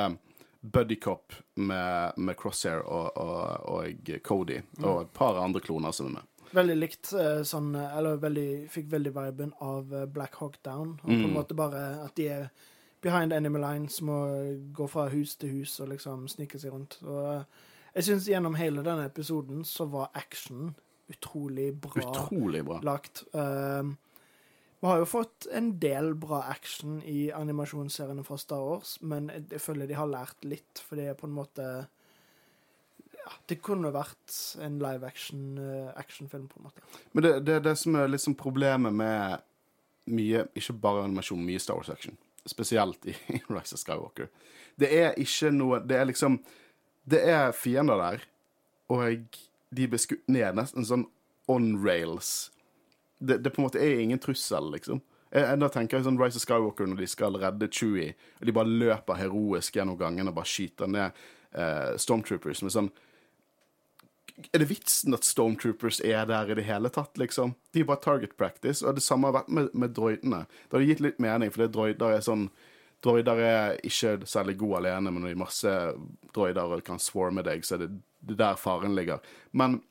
buddycop med, med Crosshair og, og, og Cody, og et par andre kloner som er med. Veldig likt eh, sånn Eller veldig, fikk veldig viben av eh, Black Hawk Down. Og på en Mm. måte bare at de er behind enemy lines, må gå fra hus til hus og liksom snike seg rundt. Og eh, jeg syns gjennom hele denne episoden så var action utrolig bra Utrolig bra. lagt. Um, vi har jo fått en del bra action i animasjonsseriene fra Star Wars, men jeg, føler de har lært litt, for det er på en måte ja, Det kunne vært en live action uh, actionfilm, på en måte. Men det, er det som er liksom problemet med mye, ikke bare animasjon, mye Star Wars-action. Spesielt i [LAUGHS] Rise of Skywalker. Det er ikke noe Det er liksom Det er fiender der, og de blir skutt ned nesten sånn on rails. Det, det på en måte er ingen trussel, liksom. Jeg, da tenker jeg sånn Rise of Skywalker når de skal redde Chewie, og de bare løper heroisk gjennom gangen og bare skyter ned eh, Stormtroopers med sånn er det vitsen at Stormtroopers er der i det hele tatt, liksom? De er bare target practice, og det samme har vært med, med droidene. Det hadde gitt litt mening, for droider er sånn Droider er ikke særlig gode alene, men når de masse droider og kan swarme deg, så er det, det der faren ligger. Men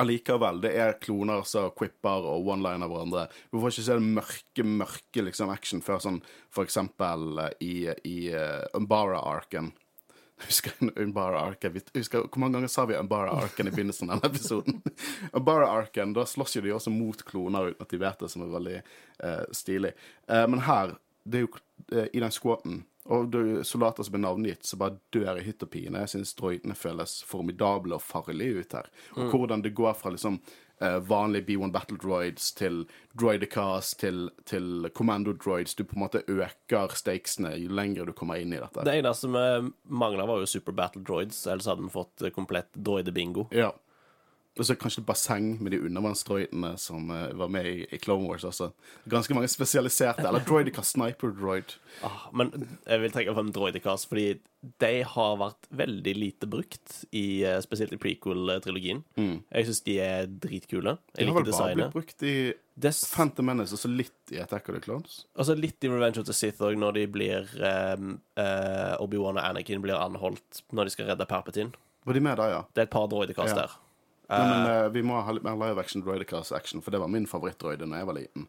allikevel, det er kloner som quipper og one-liner hverandre. Du får ikke se den mørke, mørke liksom, action før sånn for eksempel eh, i, i uh, Umbara-arken. [LAUGHS] Husker Umbara-arken? Husker, hvor mange ganger sa vi Umbara-arken i begynnelsen av denne episoden? [LAUGHS] Umbara-arken, da slåss jo de også mot kloner uten at de vet det, som er veldig uh, stilig. Uh, men her, det er jo i den squaten, og er soldater som blir navngitt, som bare dør i hytt og pine. Jeg syns droidene føles formidable og farlige ut her. Og hvordan det går fra liksom eh, vanlige B1 Battle Droids til Droidicast til, til Commando Droids. Du på en måte øker stakesene jo lenger du kommer inn i dette. Det eneste vi mangla, var jo Super Battle Droids, ellers hadde vi fått eh, komplett droidebingo. Ja. Og så kanskje et basseng med de undervannsdroidene som uh, var med i, i Clone Wars også. Ganske mange spesialiserte. Eller Droidica Sniper Droid. Ah, men jeg vil trekke frem droidicas, fordi de har vært veldig lite brukt, i, eh, spesielt i prequel-trilogien. Jeg syns de er dritkule. Jeg De Jeg har vel bare blitt brukt i Des... Phantom Menace og så litt i Attack of the Clones. Og så Litt i Revenge of the Sith òg, når de blir um, uh, Obi-Wan og Anakin blir anholdt når de skal redde Perpetin. Var de med da, ja? Det er et par droidekast Ja. der. Nei, men uh, vi må ha litt mer live action droidicast action, for det var min favorittdroide da jeg var liten.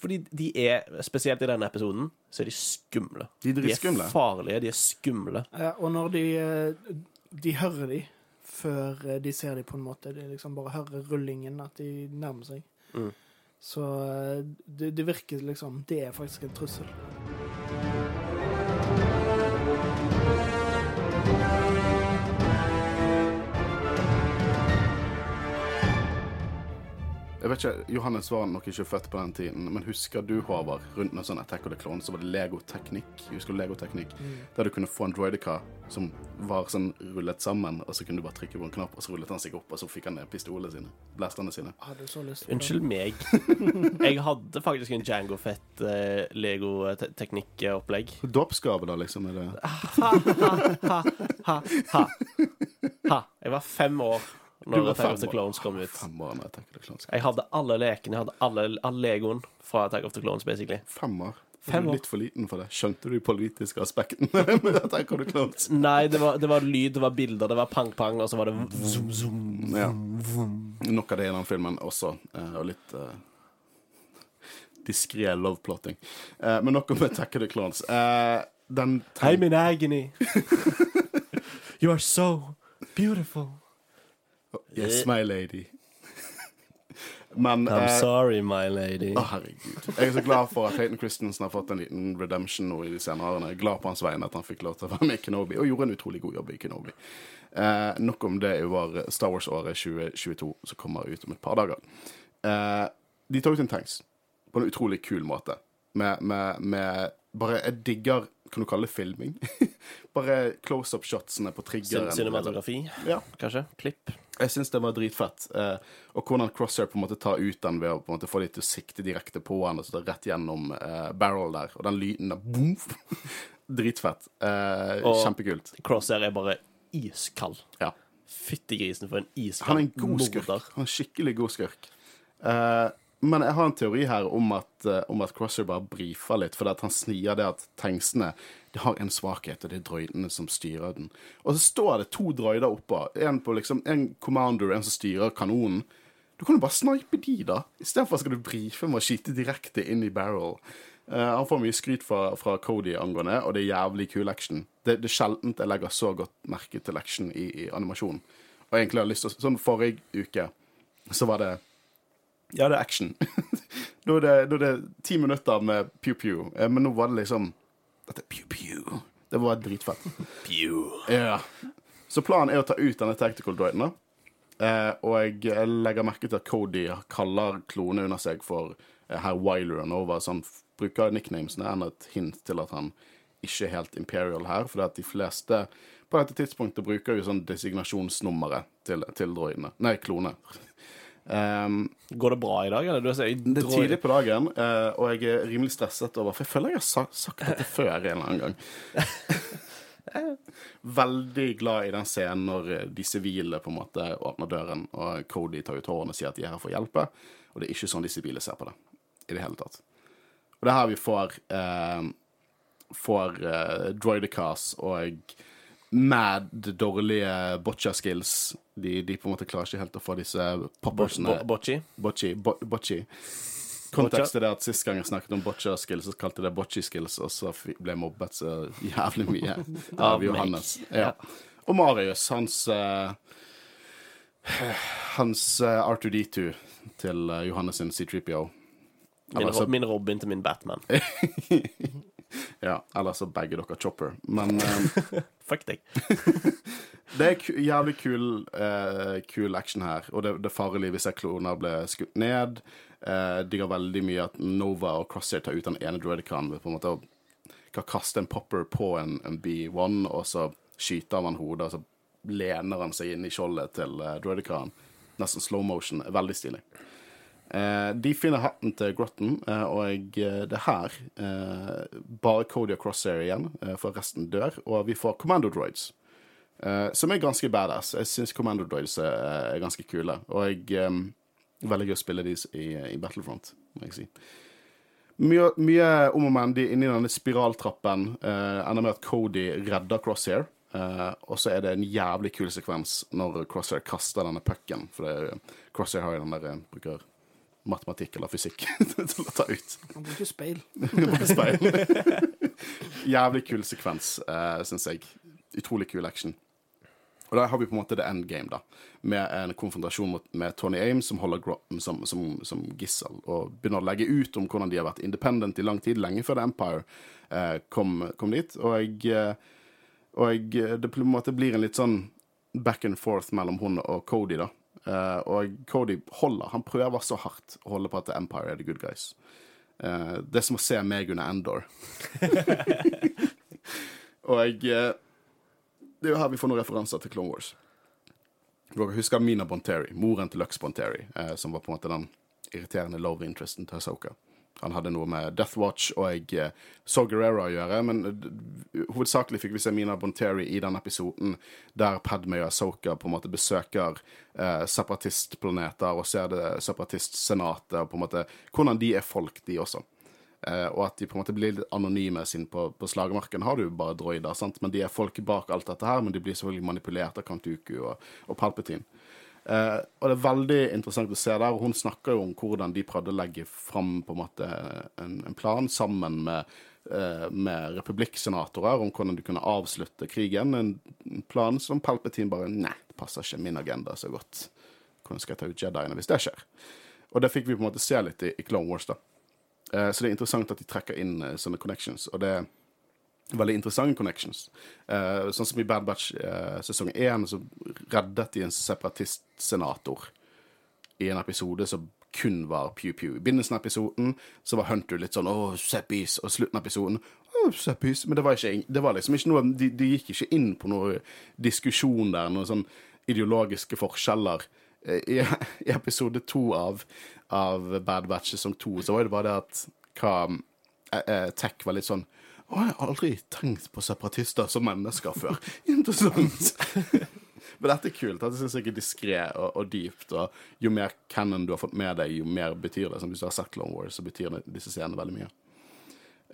Fordi de er, spesielt i denne episoden, så er de skumle. De. De er farlige, de er skumle. Ja, og når de eh, De hører de før de ser de, på en måte. De liksom bare hører rullingen, at de nærmer seg. Mm. Så det, det virker liksom Det er faktisk en trussel. Jeg vet ikke, Johannes var nok ikke født på den tiden, men husker du, Håvard, rundt en sånn Attack of the Clones, så var det Lego-teknikk. Husker du Lego-teknikk? Der du kunne få en droidica som var sånn rullet sammen, og så kunne du bare trykke på en knapp, og så rullet han seg opp, og så fikk han ned pistolene sine. Blasterne sine. Hadde så lyst på. Unnskyld meg. [LAUGHS] Jeg hadde faktisk en Jango Fett eh, legoteknikkopplegg. Dåpsgave, da, liksom? Er det Ha, ha. ha. Jeg var fem år når var Attack of the. Clones kom ut. Fem år når Attack of the Clones. Jeg hadde alle lekene, jeg hadde alle, alle Legoen fra Attack of the Clones, basically. Fem år. Fem år. Litt for liten for det. Skjønte du de politiske aspektene [LAUGHS] med Attack of the Clones? Nei, det var, det var lyd, det var bilder, det var pang-pang, og så var det zoom, zoom. Ja. Nok av det i den filmen også, eh, og litt uh, diskré loveplotting. Uh, men nok om Attack of the Clones. Uh, den I'm in agony. [LAUGHS] You are so beautiful. Yes, my lady. [LAUGHS] Men I'm eh, sorry, my lady. Å, herregud. Jeg er så glad for at Hayden Christensen har fått en liten redemption nå i de senere årene. Jeg er glad på hans vegne at han fikk lov til å være med i Kenobi, og gjorde en utrolig god jobb i Kenobi. Eh, nok om det i vår Star Wars-året 2022, som kommer ut om et par dager. Eh, de tar ut en tanks på en utrolig kul måte. Med, med, med Bare Jeg digger Kan du kalle det filming? [LAUGHS] bare close up-shotsene på triggeren. cinematografi, Ja. kanskje? Klipp. Jeg syns det var dritfett. Eh, og hvordan Crosshair på en måte tar ut den ved å på en måte få dem til å sikte direkte på han og så rett gjennom eh, barrel der. Og den lyden der boom, [LAUGHS] Dritfett. Eh, Og- Kjempekult. Crosshair er bare iskald. Ja. Fyttegrisen for en iskald Han er en god skurk. Han er en skikkelig god skurk. Eh, men jeg har en teori her om at, eh, om at Crosser bare brifer litt, fordi at han snier det at tanksene de har en svakhet, og det er droidene som styrer den. Og så står det to droider oppå. En på liksom, en commander, en som styrer kanonen. Du kan jo bare snipe de, da. Istedenfor skal du brife med å skyte direkte inn i barrel. Uh, han får mye skryt fra, fra Cody angående, og det er jævlig kul action. Det, det er sjelden jeg legger så godt merke til action i, i animasjon. Og egentlig har jeg lyst til å Sånn forrige uke så var det Ja, det er action. [LAUGHS] da er det, ti minutter med pew-pew, eh, men nå var det liksom Dette er pew-pew. Det var dritfett. Pew. Ja. Så planen er å ta ut denne tactical droiden. Eh, og jeg legger merke til at Cody kaller klonene under seg for eh, herr Wyler og Nova, så han bruker nicknamesene enn et hint til at han ikke er helt imperial her, at de fleste på dette tidspunktet bruker jo sånn designasjonsnummeret til, til droidene. Nei, klone. Um, Går det bra i dag, eller? Det er tidlig på dagen, uh, og jeg er rimelig stresset over For jeg føler jeg har sa sagt dette [LAUGHS] før en eller annen gang. [LAUGHS] Veldig glad i den scenen når eh, de sivile på en måte åpner døren, og Cody tar ut hårene og sier at de er her for å hjelpe. Og det er ikke sånn de sivile ser på det i det hele tatt. Og det er her vi får uh, Får uh, Droidicas og mad dårlige boccia skills. De, de på en måte klarer ikke helt å få disse poppersene Bo- Bocci? Bocci. Bo bocci. Kontekst er at Sist gang jeg snakket om boccia skills, så kalte jeg det bocci skills, og så ble jeg mobbet så jævlig mye [LAUGHS] Av. Johannes. Ja. Og Marius, hans uh, Hans uh, R2D2 til uh, Johannes sin C3PO. Min, Eller min Robin til min Batman. [LAUGHS] [LAUGHS] ja, eller så begge dere Chopper. Men [LAUGHS] eh, Fuck deg. [LAUGHS] Det er jævlig kul, uh, kul action her, og det, det er farlig hvis jeg kloner ble skutt ned. Uh, digger veldig mye at Nova og Crosshair tar ut den ene droidicanen ved på en måte å kan kaste en popper på en, en B1, og så skyter han hodet, og så lener han seg inn i skjoldet til uh, droidicanen. Nesten slow motion. Veldig stilig. Eh, de finner hatten til Grotten, eh, og eh, det er her bare Cody og Crosshair igjen, for resten dør, og vi får Commando Droids. Som er ganske badass. Jeg syns Commando Droids er, ganske kule. Og jeg um, velger å spille de i, i Battlefront, må jeg si. Mye, mye om og men. De er inni denne spiraltrappen. Uh, ender med at Cody redder Crosshair. Eh, og så er det en jævlig kul sekvens når Crosshair kaster denne pucken. For det, Crosshair har jo den der bruker matematikk eller fysikk [LAUGHS] til å ta ut. Han bruker speil. [LAUGHS] bruker speil. [LAUGHS] Jævlig kul sekvens, uh, syns jeg. Utrolig kul action. Og der har vi på en måte the endgame, da. Med en konfrontasjon mot, med Tony Ames, som holder som, som, som gissel, og begynner å legge ut om hvordan de har vært independent i lang tid, lenge før The Empire eh, kom, kom dit. Og jeg, eh, og jeg Det på en måte blir en litt sånn back and forth mellom hun og Cody, da. Eh, og Cody holder. Han prøver så hardt å holde på at Empire er the good guys. Uh, det er som å se meg under Endor. [LAUGHS] og eh, Det er jo her vi får noen referanser til Clone Wars. Dere husker Mina Bonteri, moren til Lux Bonteri, som var på en måte den irriterende love interesten til Ahsoka. Han hadde noe med Death Watch og jeg eh, så Guerrero å gjøre, men eh, hovedsakelig fikk vi se Mina Bonteri i den episoden der Padme og Ahsoka på en måte besøker eh, separatistplaneter og ser det separatistsenatet, og på en måte hvordan de er folk, de også. Eh, og at de på en måte blir litt anonyme, siden på, på slagmarken har du bare droider, sant? men de er folk bak alt dette her, men de blir selvfølgelig manipulert av Kantuku og, og Palpatine. Eh, og det er veldig interessant å se der, og hun snakker jo om hvordan de prøvde å legge fram på en måte en, en plan sammen med, eh, med republikksenatorer om hvordan du kunne avslutte krigen. En plan som Palpatine bare Nei, det passer ikke min agenda så godt. Hvordan skal jeg ta ut Jediene hvis det skjer? Og det fikk vi på en måte se litt i, i Clone Wars, da. Eh, så det er interessant at de trekker inn sånne connections, og det er veldig interessante connections. Uh, sånn som i Bad Batch uh, sesong én, så reddet de en separatistsenator i en episode som kun var pew-pew. I begynnelsen av episoden så var Hunter litt sånn 'Å, Seppis', og slutten av episoden «Å, Seppis. Men det var, ikke, det var liksom ikke noe de, de gikk ikke inn på noen diskusjon der, noen sånn ideologiske forskjeller. Eh, I, [LAUGHS] i episode to av, av Bad Batch sesong to så var det bare det at hva eh, Tech var litt sånn å, jeg har aldri tenkt på separatister som mennesker før. [LAUGHS] Interessant. [LAUGHS] Men dette er kult. Dette syns jeg er diskré og, og, dypt. Og jo mer canon du har fått med deg, jo mer betyr det. Som hvis du har sett Clone Wars, så betyr det, disse scenene veldig mye.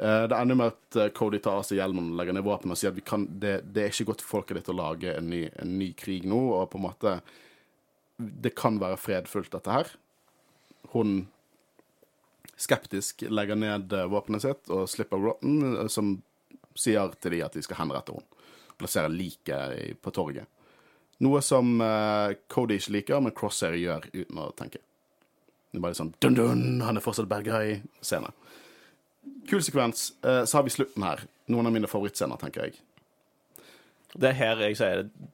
Uh, det ender med at uh, Cody tar av seg hjelmen og legger ned våpenet og sier at kan, det, det, er ikke godt for folket ditt å lage en ny, en ny, krig nå, og på en måte Det kan være fredfullt, dette her. Hun skeptisk legger ned uh, våpenet sitt og slipper Rotten, som sier til de at de skal henrette henne. Plassere liket på torget. Noe som uh, Cody ikke liker, men Crosshair gjør uten å tenke. Det er bare sånn dun-dun, han er fortsatt bad guy-scene. Kul sekvens. Så har vi slutten her. Noen av mine favorittscener, tenker jeg. Det er her jeg sier det.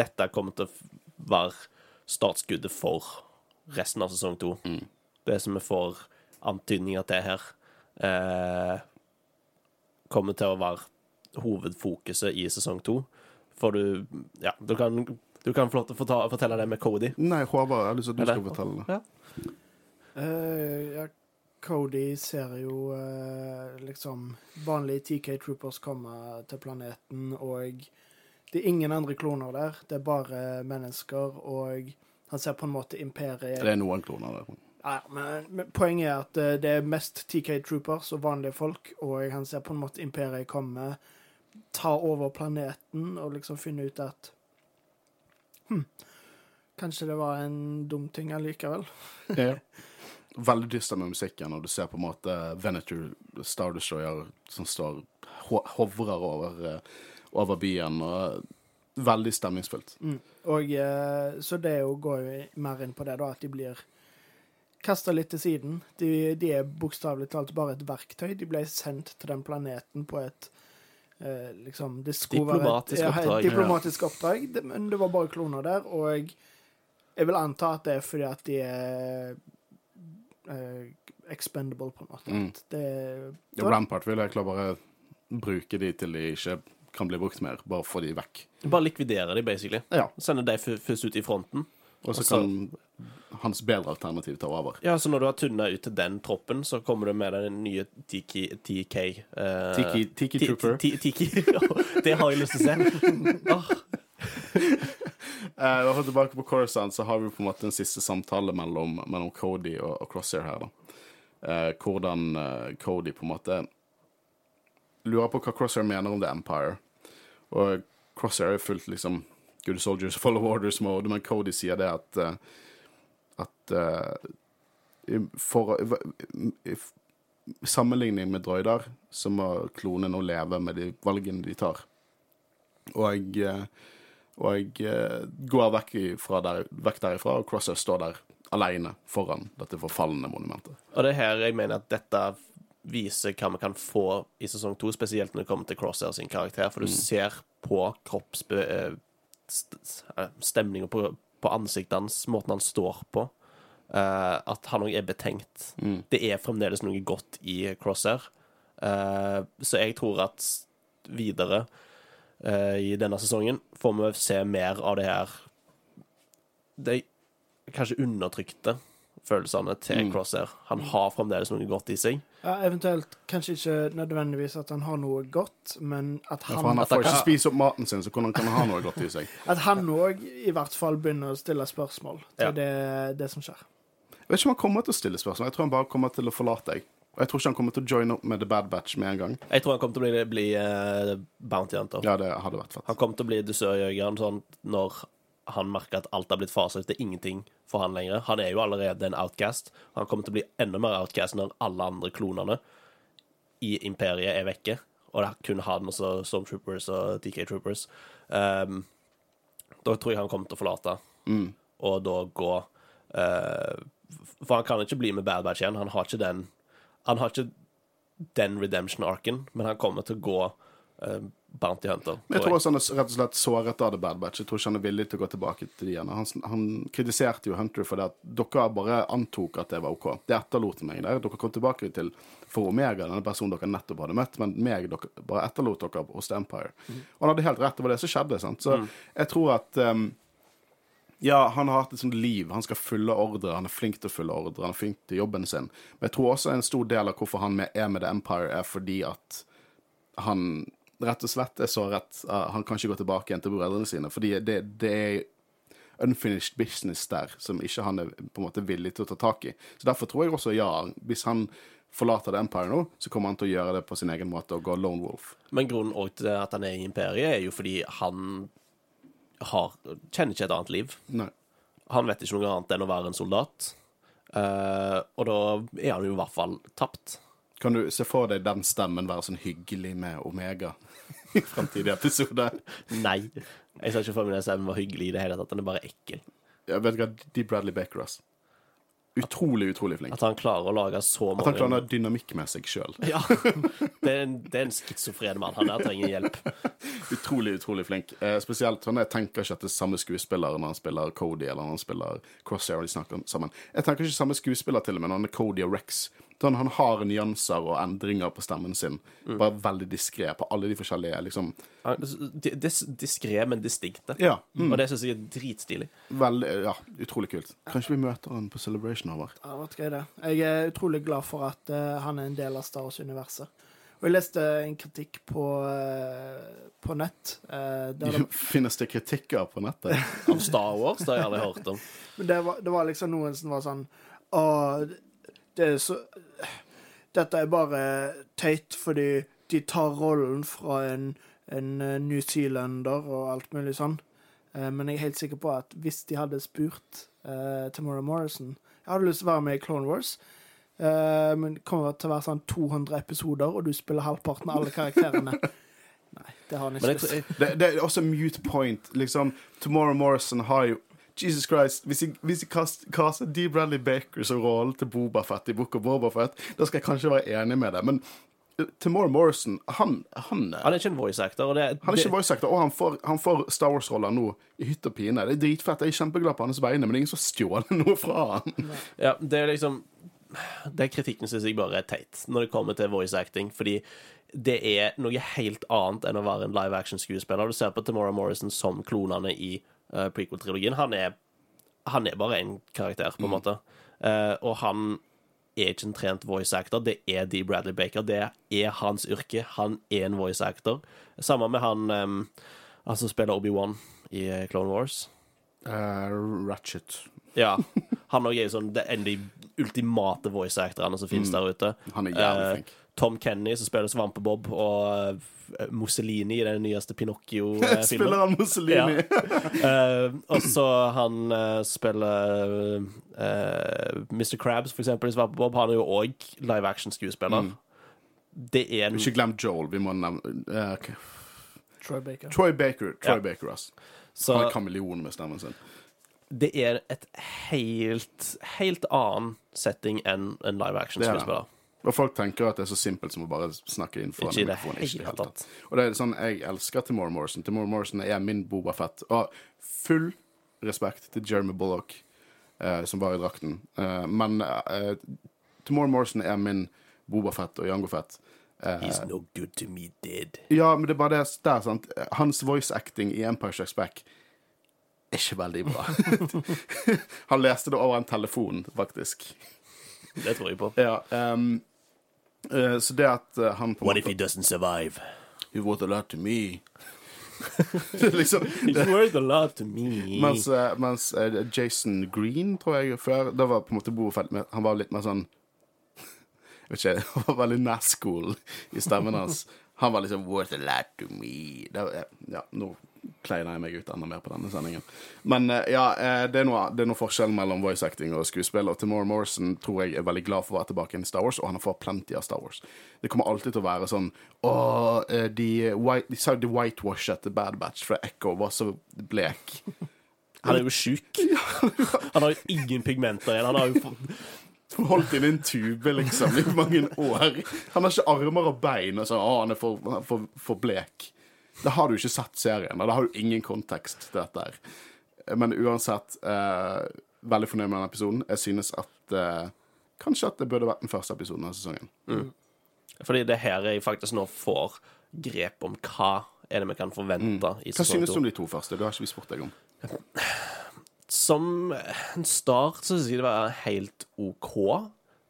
Dette kommer til å være startskuddet for resten av sesong to. Mm. Det som vi får antydninger til her, eh, kommer til å være hovedfokuset i sesong to For du Ja, du kan, du kan få lov til å fortelle det med Cody. Nei, Håvard, jeg har lyst til at du skal fortelle det. Ja. Uh, ja, Cody ser jo uh, liksom vanlige TK Troopers komme til planeten, og det er ingen andre kloner der. Det er bare mennesker, og han ser på en måte imperiet Det er noen kloner der. Ja, men, men, poenget er at uh, det er mest TK Troopers og vanlige folk, og han ser på en måte imperiet komme ta over planeten og liksom finne ut at hm, Kanskje det var en dum ting allikevel. ja. [LAUGHS] Veldig dyster med musikken, og du ser på en måte Venator Star Destroyer som står hovrer over, eh, over byen. og Veldig stemningsfullt. Mm. Og eh, Så det går jo mer inn på det, da, at de blir kasta litt til siden. De, de er bokstavelig talt bare et verktøy. De ble sendt til den planeten på et eh, liksom, det diplomatisk være et, oppdrag. Ja, diplomatisk oppdrag, det, men det var bare kloner der. Og jeg, jeg, vil anta at det er fordi at de er eh, expendable, på en måte. Mm. Det, det ja, Rampart vil egentlig bare bruke de til de ikke kan bli brukt mer. Bare få de vekk. Bare likvidere de, basically. Ja. Sende de først ut i fronten. Og så kan hans bedre alternativ ta over. Ja, så når du har tunna ut til den troppen, så kommer du med den nye Tiki TK uh, Tiki, tiki Trooper. Tiki. [LAUGHS] det har jeg lyst til å se. [LAUGHS] oh. uh, tilbake på Coruscant, så har vi på en måte en siste samtale mellom, mellom Cody og, og, Crosshair her. da. Eh, hvordan uh, Cody på en måte lurer på hva Crosshair mener om The Empire. Og Crosshair er fullt liksom good soldiers [LAUGHS] follow orders-mode, men Cody sier det at uh, at uh, for i sammenligning med droider, så må klonen nå leve med de valgene de tar. Og, jeg, og går vekk, der, vekk derifra, og Crosser står der alene foran dette forfalne monumentet. Og det er her jeg mener at dette viser hva vi kan få i sesong to, spesielt når det kommer til Crosshair sin karakter, for du mm. ser på kroppsbe Eh, stemninga på, på ansiktet hans, måten han står på, uh, at han òg er betenkt. Mm. Det er fremdeles noe godt i Crosshair. Uh, så jeg tror at videre uh, i denne sesongen får vi se mer av det her Det kanskje undertrykte følelsene til mm. Crosshair. Han har fremdeles noe godt i seg. Ja, Eventuelt kanskje ikke nødvendigvis at han har noe godt, men at han ja, For han får ikke spise opp maten sin, så hvordan kan han ha noe godt i seg? [LAUGHS] At han òg i hvert fall begynner å stille spørsmål til ja. det, det, som skjer. Jeg vet ikke om han kommer til å stille spørsmål. Jeg tror han bare kommer til å forlate deg. Og jeg tror ikke han kommer til å joine opp med The Bad Batch med en gang. Jeg tror han kommer til å bli, bli uh, Bounty Hunter. Ja, det hadde vært fett. Han kommer til å bli dusørjegeren sånn når han merker at alt har blitt fasa ut. Det er ingenting for han lenger. Han er jo allerede en outcast. Han kommer til å bli enda mer outcast når alle andre klonene i imperiet er vekke, og det er kun han og Stormtroopers og TK Troopers. Um, da tror jeg han kommer til å forlate, mm. og da gå uh, For han kan ikke bli med Bad Batch igjen. Han har ikke den Han har ikke den redemption-arken, men han kommer til å gå eh, Bounty Hunter. Men jeg tror også han er rett og slett såret av The Bad Batch. Jeg tror ikke han er villig til å gå tilbake til de igjen. Han, han kritiserte jo Hunter for det at dere bare antok at det var OK. Det etterlot meg der. Dere kom tilbake til for Omega, denne personen dere nettopp hadde møtt, men meg dere bare etterlot dere hos The Empire. Og han hadde helt rett, det var det som skjedde. sant? Så jeg tror at um, ja, han har hatt et sånt liv. Han skal følge ordre. Han er flink til å følge ordre. Han er flink til jobben sin. Men jeg tror også en stor del av hvorfor han er med The Empire, er fordi at han rett og slett er så rett uh, Han kan ikke gå tilbake igjen til brødrene sine. Fordi det, det er unfinished business der som ikke han er på en måte villig til å ta tak i. Så derfor tror jeg også ja, hvis han forlater The Empire nå, så kommer han til å gjøre det på sin egen måte og gå lone wolf. Men grunnen til at han er i imperiet, er jo fordi han har, kjenner ikke et annet liv. Nei. Han vet ikke noe annet enn å være en soldat. Uh, og da er han jo i hvert fall tapt. Kan du se for deg den stemmen være sånn hyggelig med Omega i framtidige episoder? Nei. Jeg sa ikke for meg at stemmen var hyggelig i det hele tatt. Han er bare ekkel. Jeg vet hva De Bradley Baker ass. Utrolig, utrolig flink. At han klarer å lage så mange At han klarer å ha dynamikk med seg sjøl. [LAUGHS] Ja. Det er en, det er en schizofren mann. Han der trenger hjelp. [LAUGHS] Utrolig, utrolig flink. Eh, spesielt sånn, Jeg tenker ikke at det er samme skuespiller når han spiller Cody eller når han spiller Crosshair. og De snakker sammen. Jeg tenker ikke samme skuespiller til og med når han er Cody og Rex. Sånn, han har nyanser og endringer på stemmen sin. Bare veldig diskré på alle de forskjellige liksom Diskré, men distinkte. Ja. Og det syns jeg er dritstilig. Veldig, ja, utrolig kult. Kanskje vi møter han på Celebration over. Ja, Det vært gøy, det. Jeg er utrolig glad for at uh, han er en del av Star Wars-universet. Og jeg leste en kritikk på, eh, på nett. eh, der [LAUGHS] det, Finnes det kritikker på nettet? Av Star Wars det har jeg aldri hørt om. [LAUGHS] men det, var, det var liksom noen som var sånn Å, det er så Dette er bare teit fordi de tar rollen fra en, en eh, New Zealander og alt mulig sånn. Eh, Men jeg er helt sikker på at hvis de hadde spurt uh, Tamora Morrison Jeg hadde lyst til å være med i Clone Wars, uh, men det kommer til å være sånn 200 episoder, og du spiller halvparten av alle karakterene. [LAUGHS] Nei, det har han ikke til. Det, det er også mute point. Liksom, Tomorrow Morrison har jo Jesus Christ, Hvis jeg, hvis jeg kast- D. Bradley Baker som rollen til Bobafett i Book of Bobafett, da skal jeg kanskje være enig med det. Men uh, Morrison, han, han, er- han er ikke en voice actor. Det, han er det, ikke voice actor, og han får, han får Star Wars-roller nå i hytt og pine. Det er dritfett. Jeg er kjempeglad på hans vegne, men det er ingen som stjålet [LAUGHS] noe fra han. Ja, det er liksom Det kritikken syns jeg bare er teit når det kommer til voice acting, fordi det er noe helt annet enn å være en live action-skuespiller. Du ser på Tamora Morrison som klonene i uh, prequel-trilogien. Han han er bare en karakter, på en måte. Uh, og han er ikke en trent voice actor. Det er Dee Bradley Baker. Det er hans yrke. Han er en voice actor. Samme med han, um, han som spiller Obi-Wan i eh, Clone Wars. Uh, Ratchet. Ja. [LAUGHS] Han òg er jo sånn det er en av de ultimate voice actorene som finnes der ute. Han er jævlig Eh, flink. Tom Kenny, som spiller Svampebob, og eh, Mussolini i den nyeste [LAUGHS] Pinocchio-filmen. Spiller han Mussolini? Eh, og så han uh, spiller uh, Mr. Krabs, for eksempel, i Svampebob. Han er jo òg live action-skuespiller. Det er en Ikke glem Joel. Vi må nevne uh, ok. Troy Baker. Troy Baker. Troy Ja. Baker, ass. Så Han er kameleon med stemmen sin. det er et helt, helt annen setting enn en live er action-skuespiller. Og folk tenker at det er så simpelt som å bare snakke inn foran Ikke i mikrofonen. Ikke det hele tatt. Og det er sånn, jeg elsker Timor Morrison. Timor Morrison er min Boba Fett. Og full respekt til Jeremy Bullock, eh, som var i drakten. Eh, men eh, Timor Morrison er min Boba Fett og Jango Fett. Eh, He's no good to me dead. ja, men det er bare det der, sant. Hans voice acting i Empire Strikes Back er ikke veldig bra. [LAUGHS] [LAUGHS] Han leste det over en telefon, faktisk. Det tror jeg på. Ja, um, eh, så det at eh, han på en What if måte he doesn't survive? He worth a lot to me. [LAUGHS] Det er liksom, He's worth a lot to me. mens eh, mens eh, Jason Green, tror jeg, før Da var på en måte Boefeld med Han var litt mer sånn [LAUGHS] Jeg vet ikke, han var veldig Nazgul i stemmen hans. Han var liksom worth a lot to me. Det, var- ja, nå kleiner jeg meg ut enda mer på denne sendingen. Men eh, ja, eh, det er, noe, det er noe forskjell mellom voice acting og skuespill. Og Timor Morrison tror jeg er veldig glad for å være tilbake i Star Wars, og han har fått plenty av Star Wars. Det kommer alltid til å være sånn Å, eh, de, white, de sa de whitewashet The Bad Batch, for Echo var så blek. Han er jo sjuk. [LAUGHS] Han har jo ingen pigmenter igjen. Han har jo Holdt inn i en tube liksom i mange år. Han har ikke armer og bein. Og så, å, han er for, for, for blek. Da har du ikke sett serien. Da har du ingen kontekst til dette her. Men uansett, eh, veldig fornøyd med den episoden. Jeg synes at eh, kanskje at det burde vært den første episoden av sesongen. Fordi det er her jeg faktisk nå får grep om hva er det vi kan forvente i sesong Hva synes du om de to første? Det har ikke vi spurt deg om. Som en start så synes jeg det var helt OK,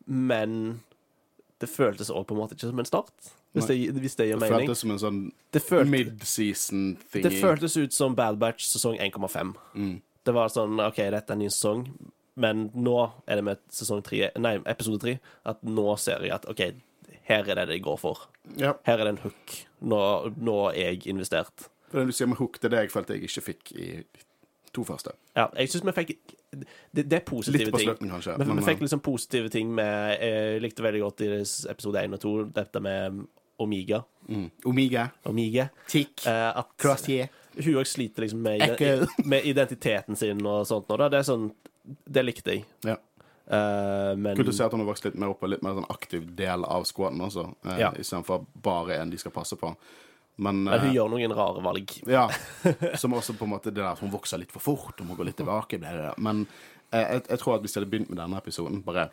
men det føltes også på en måte ikke som en start, hvis det, hvis det gir Det føltes som en sånn følte, mid-season-thing. det føltes ut som Bad Batch sesong 1,5. Mm. Det var sånn OK, dette er en ny sesong, men nå er det med sesong 3, nei, episode 3 at nå ser jeg at OK, her er det det går for. Ja. Her er det en hook. Nå, nå er jeg investert. For det du sier med hook, det er det jeg følte jeg ikke fikk i to første. Ja, jeg syns vi fikk det, det er positive Litt på ting. slutten, kanskje. Men, men, vi fikk liksom positive ting med Jeg likte veldig godt i episode 1 og 2 dette med Omiga. mm. Omega, Omiga. Tick, Eh, at Crossier. hun òg sliter liksom med, [LAUGHS] med identiteten sin og sånt. Og det sånn Det likte jeg. Ja. Uh, men Kult å se at hun har vokst litt mer opp og litt mer sånn aktiv del av squaden altså. Uh, Ja. istedenfor bare en de skal passe på. Men, hun gjør noen rare valg. Ja. [LAUGHS] Som også på en måte det der at hun vokser litt for fort, hun må gå litt tilbake. Bla, bla. Men jeg, jeg tror at hvis jeg hadde begynt med denne episoden, bare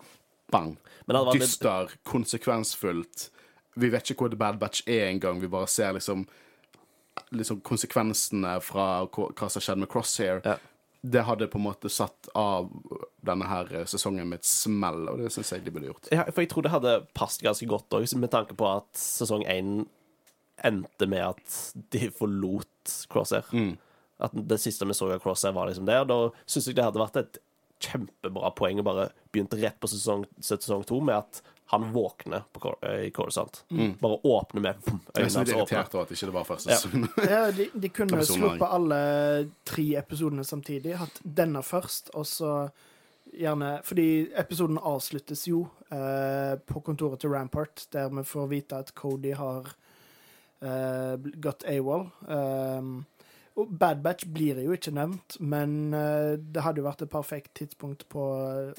bang. Det Dyster, konsekvensfullt. Vi vet ikke hvor The Bad Batch er engang. Vi bare ser liksom liksom konsekvensene fra hva som har skjedd med Crosshair. Ja. Det hadde på en måte satt av denne her eh, sesongen med et smell, og det syns jeg de burde gjort. Ja, for jeg tror det hadde passet ganske godt òg, med tanke på at sesong 1 endte med at de forlot Crosshair. Mm. At det siste vi så av Crosshair, var liksom. Og da syns jeg det hadde vært et kjempebra poeng å bare begynte rett på sesong, sesong to med at han våkner på, eh, i Coruscant. Bare åpner med boom, Mm. Jeg er øynene så hans åpner. irritert over at ikke det var første sesong. [LAUGHS] Ja, de, de kunne Episode sluppet alle tre episodene samtidig. Hatt denne først, og så gjerne Fordi episoden avsluttes jo eh, på kontoret til Rampart, der vi får vite at Cody har eh, gått AWOL. Um, og Bad Batch blir jo ikke nevnt, men eh, det hadde jo vært et perfekt tidspunkt på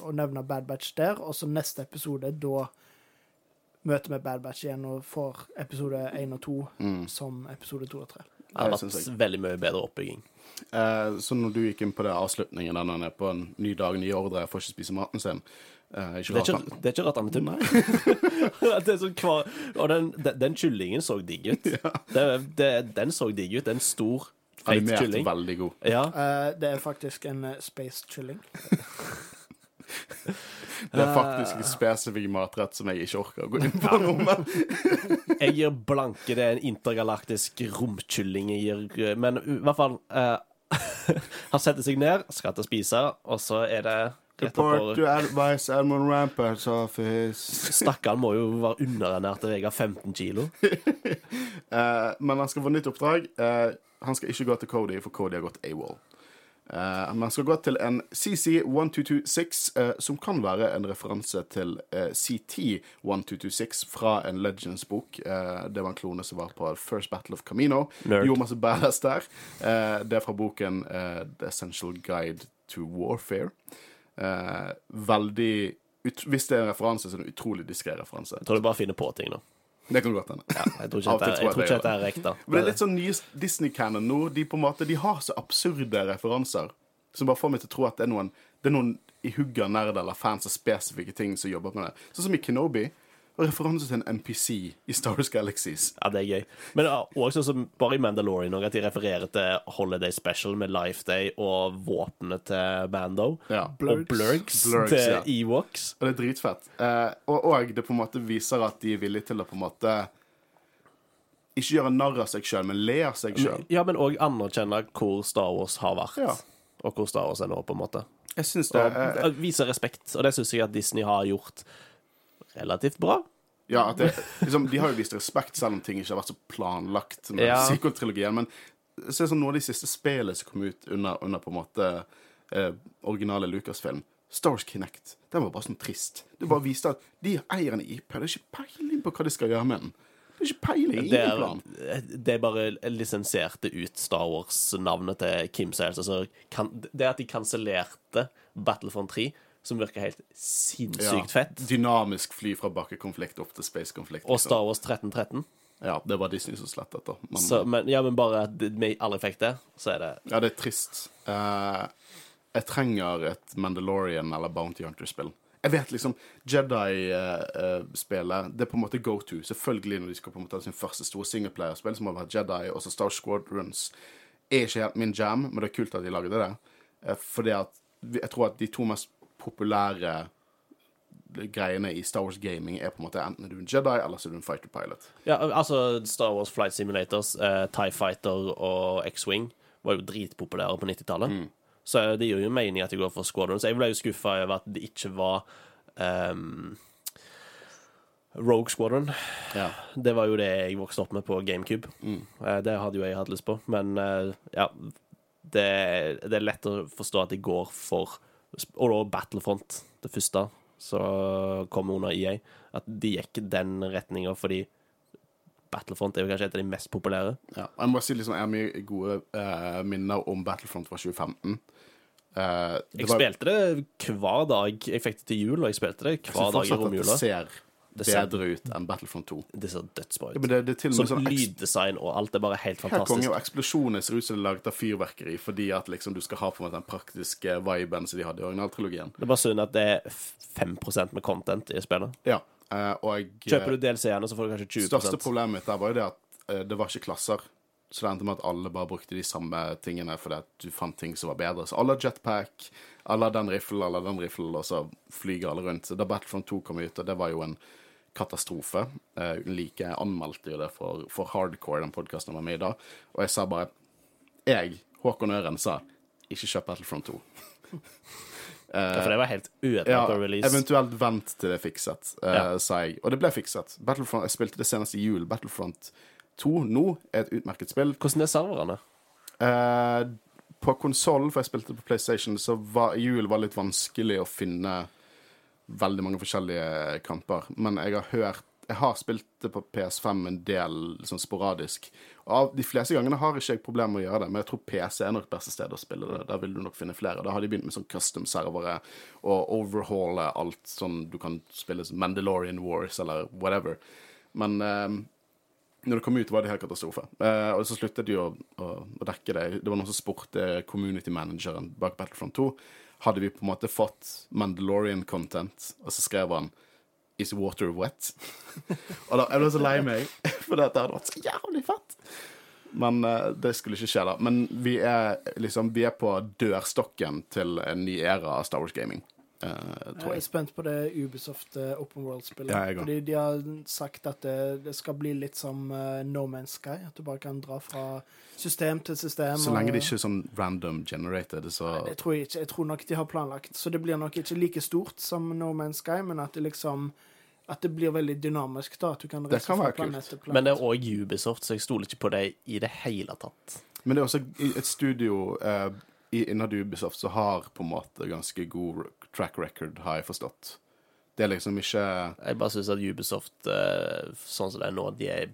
å nevne Bad Batch der. Og så neste episode, da møter med Bad Batch igjen og får episode 1 og 2 Mm. som episode 2 og 3. Det har vært veldig mye bedre oppbygging. Eh, så når du gikk inn på det avslutningen der han er på en ny dag, ny ordre, får ikke spise maten sin eh, ikke Det er ikke, det er ikke rart han er tynn. Nei. [LAUGHS] det er sånn kvar, og den, den, den kyllingen så digg ut. [LAUGHS] Det, det, den så digg ut. En stor, feit kylling. Animert kylling. veldig god. Ja. Eh, det er faktisk en eh, space chilling. [LAUGHS] Det er faktisk en spesifikk matrett som jeg ikke orker å gå inn på nå, men [LAUGHS] Jeg gir blanke. Det er en intergalaktisk romkylling jeg gir Men i hvert fall uh, [LAUGHS] Han setter seg ned, skal til å spise, og så er det Report to Advice Edmund Rampart's office. Stakkaren må jo være underernært til Vegard 15 kilo. uh, [LAUGHS] men han skal få nytt oppdrag. Uh, han skal ikke gå til Cody, for Cody har gått AWOL. Uh, man skal gå til en CC1226, uh, som kan være en referanse til uh, CT1226 fra en Legends-bok. Eh, det var en klone som var på First Battle of Camino. Nerd. Gjorde masse badass der. Eh, det er fra boken eh, The Essential Guide to Warfare. Eh, veldig ut Hvis det er en referanse, så er det en utrolig diskré referanse. Jeg tror du bare finner på ting nå. Det kan godt hende. Ja, jeg tror ikke jeg jeg tror det ikke er ekte. Men det er litt sånn nye Disney-canon nå. De på en måte, de har så absurde referanser som bare får meg til å tro at det er noen, det er noen i hugga Nerder eller fans av spesifikke ting som jobber med det. Sånn som i Kenobi. Og referanse til en NPC i Star Wars Galaxies. Ja, det er gøy. Men også sånn som bare i Mandalorian at de refererer til Holiday Special med Life Day og våpenet til Mando. Ja. Og Blurgs. Blurgs, til ja. Ewoks. Og det er dritfett. Eh, og, og det på en måte viser at de er villige til å på en måte ikke gjøre narr av seg sjøl, men le av seg sjøl. Ja, men òg anerkjenne hvor Star Wars har vært, Ja. og hvor Star Wars er nå, på en måte. Jeg syns det. Og eh, vise respekt, og det syns jeg at Disney har gjort relativt bra. Ja, det, liksom, De har jo vist respekt, selv om ting ikke har vært så planlagt med Ja. Men se sånn noen av de siste spillene som kom ut under, under på en måte eh, originale Lucasfilm. Star Wars Kinect. Den var bare sånn trist. Det bare viste at de eierne i IP Det er ikke peiling på hva de skal gjøre med den. Det er ikke peiling. Det er, plan. det er bare lisensierte ut Star Wars-navnet til Kim Sales. Altså, kan, det at de kansellerte Battlefront 3, som virker helt sinnssykt fett, Dynamisk fly fra bakkekonflikt opp til space-konflikt. og. Star Wars 1313 Ja, det var Disney som slettet, da. Men, så, men, Ja, men bare at vi aldri fikk det, så er det Ja, det er trist. Uh, jeg trenger et Mandalorian eller Bounty Hunter-spill. Jeg vet liksom Jedi-spillet Det er på en måte go to. Selvfølgelig når de skal på en måte ha sin første store singleplayer-spill, som har vært Jedi, og så Star Squadrons, er ikke helt min jam, men det er kult at de lagde det. Uh, fordi at jeg tror at de to mest populære greiene i Star Wars gaming er på en måte enten er du en Jedi, eller så er du en fighter pilot. Ja, altså Star Wars Flight Simulators, eh, TIE Fighter og X-Wing var jo dritpopulære på 90-tallet. Så det gir jo mening at de går for Squadron. Så jeg ble jo skuffa over at det ikke var um, Rogue Squadron. Ja. Det var jo det jeg vokste opp med på GameCube. Eh, det hadde jo jeg hatt lyst på. Men eh, ja det, det er lett å forstå at de går for Og da Battlefront, det første, som kom under EA. At de gikk den retninga fordi Battlefront er jo kanskje et av de mest populære. Ja, jeg må si liksom, jeg har mye gode uh, minner om Battlefront fra 2015. Uh, det Jeg var- spilte det hver dag. Jeg fikk det til jul, og jeg spilte det hver dag i romjula. Det ser- bedre ut enn Battlefront 2. Det ser dødsbra Ja, ut. men det, det er til og Sånn med sånn lyddesign og alt er bare helt fantastisk. konge, fantastisk. og eksplosjoner ser ut som det er laget av fyrverkeri fordi at liksom du skal ha på en måte den praktiske viben som de hadde i originaltrilogien. Det er bare synd at det er 5% med content i spillet. Ja, eh, og jeg Kjøper du DLC-ene, så får du kanskje 20 Største problemet mitt der var jo det at eh, det var ikke klasser. Så det endte med at alle bare brukte de samme tingene fordi at du fant ting som var bedre. Så alle har jetpack, alle har den riflen, alle har den riflen, og så flyger alle rundt. Så da Battlefront 2 kom ut, og det var jo en katastrofe. Uh, like anmeldte jo det for, for Hardcore, den podkasten var med i da, og jeg sa bare Jeg, Håkon Øren, sa ikke kjøp Battlefront 2. [LAUGHS] Ja, for det var helt ødelagt Ja, release. eventuelt vent til det er fikset, uh, Ja. sa jeg. Og det ble fikset. Battlefront, Jeg spilte det senest i jul. Battlefront 2 nå er et utmerket spill. Hvordan er serverne? Uh, på konsollen, for jeg spilte på PlayStation, så var jul var litt vanskelig å finne veldig mange forskjellige kamper. Men jeg har hørt Jeg har spilt det på PS5 en del sånn sporadisk. Og de fleste gangene har ikke jeg problemer med å gjøre det, men jeg tror PC er nok beste sted å spille det. Der vil du nok finne flere. Da har de begynt med sånn custom-servere og overhaule alt sånn du kan spille Mandalorian Wars eller whatever. Men eh, når det kom ut, var det helt katastrofe. Eh, og så sluttet de å, å, å dekke det. Det var noen som spurte community-manageren bak Battlefront 2 hadde vi på en måte fått Mandalorian-content, og så skrev han Is water wet? [LAUGHS] og da jeg ble så lei meg, [LAUGHS] for dette hadde vært så jævlig fett. Men uh, det skulle ikke skje, da. Men vi er liksom Vi er på dørstokken til en ny æra av Star Wars gaming, eh, Jeg tror er spent på det Ubisoft eh, Open World-spillet. Ja. Fordi de har sagt at det, det skal bli litt som eh, No Man's Sky. At du bare kan dra fra system til system. Så lenge og- det ikke er sånn random generated, så Det tror jeg ikke. Jeg tror nok de har planlagt. Så det blir nok ikke like stort som No Man's Sky, men at det liksom At det blir veldig dynamisk, da. At du kan Det reise kan fra være kult. planet til planet. Men det er òg Ubisoft, så jeg stoler ikke på det i det hele tatt. Men det er også et studio eh, i- innad Ubisoft som har på en måte ganske god track record, har jeg forstått. Det er liksom ikke Jeg bare syns at Ubisoft, eh, sånn som det er nå, de er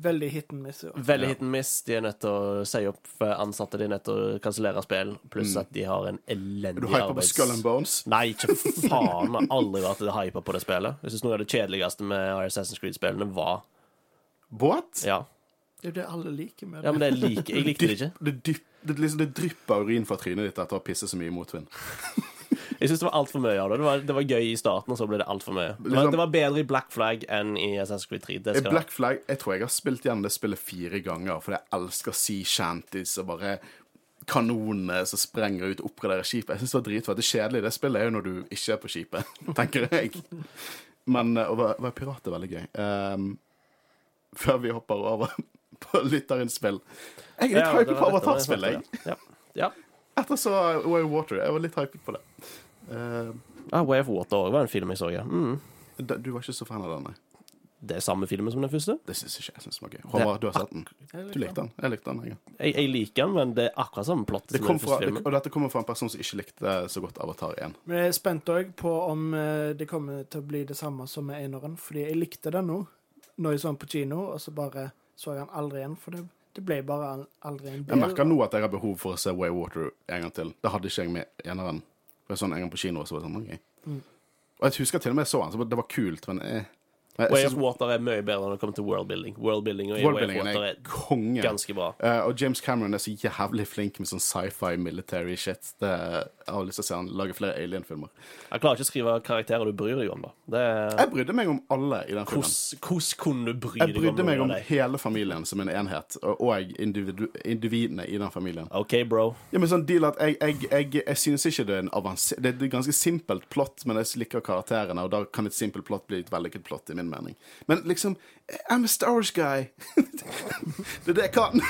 Veldig hit and miss. Ja. veldig Ja. hit and miss. De er nødt til å si opp ansatte, de er nødt til å kansellere spill, pluss Mm. at de har en Er elendig du hypa på Skull and Bones? Nei, ikke [LAUGHS] faen. Jeg har aldri vært hypa på det spillet. Jeg syns noe av det kjedeligste med Assassin's Creed-spillene var What? Ja, Det er jo det alle liker med det. ja men det like. Jeg likte det [LAUGHS] ikke. Det, dyp, det, liksom, det drypper urin fra trynet ditt etter å ha pisset så mye i motvind. Jeg syns det var altfor mye av det. Det var, det var gøy i starten, og så ble det altfor mye. Det var, Liksom- det var bedre i Black Flag enn i Assassin's Creed 3. Det I skal Black Flag Jeg tror jeg har spilt igjen det spillet fire ganger, for jeg elsker sea shanties og bare kanonene som sprenger ut og oppgraderer skipet. Jeg synes det var dritfett. Det kjedelige i det spillet er jo når du ikke er på skipet, [LAUGHS] tenker jeg. Men eh, å være, være pirat er veldig gøy. Um, før vi hopper over [LAUGHS] på lytterinnspill. Jeg er litt Ja, hypet på Avatar-spillet, jeg. Ja. ja. Etter så Way of Water. Jeg var litt hypet på det. Ehm, Ah, Way of Water òg var en film jeg så, ja. Mm. da- du var ikke så fan av den, nei? Det er samme filmen som den første. Det syns ikke jeg synes var gøy. Håvard, du har sett den? Du likte den? Jeg likte den. Jeg. Jeg, jeg liker den, men det er akkurat samme plott Det som den den fra, første filmen. og dette kommer fra en person som ikke likte så godt Avatar 1. Men jeg er spent òg på om eh, det kommer til å bli det samme som med eneren, fordi jeg likte den nå. når jeg så den på kino, og så bare så jeg han aldri igjen, for det, det ble bare aldri en Jeg merker nå at jeg har behov for å se Waywater en gang til. Det hadde ikke jeg med eneren. Det var sånn En gang på kino, så var det sånn, ok. Og jeg husker til og med jeg så han, så det var kult, men eh, men jeg Way of Water er mye bedre når det kommer til worldbuilding. Worldbuilding og World Way of Water er konge. ganske bra. Uh, og James Cameron er så jævlig flink med sånn sci-fi military shit. Det, jeg har lyst til å se han lage flere alien-filmer. Jeg klarer ikke å skrive karakterer du bryr deg om, da. Det er... Jeg brydde meg om alle i den filmen. Hvordan kunne du bry deg om Jeg brydde meg om hele familien som en enhet, og, og individu individene i den familien. OK, bro. Ja, men sånn deal at Jeg, jeg, jeg, jeg synes ikke det er en avansert Det er et ganske simpelt plott, men jeg liker karakterene, og da kan et simpelt plott bli et vellykket plott, i min mening. Men liksom I'm a Star Wars guy. [LAUGHS] det er det jeg kan.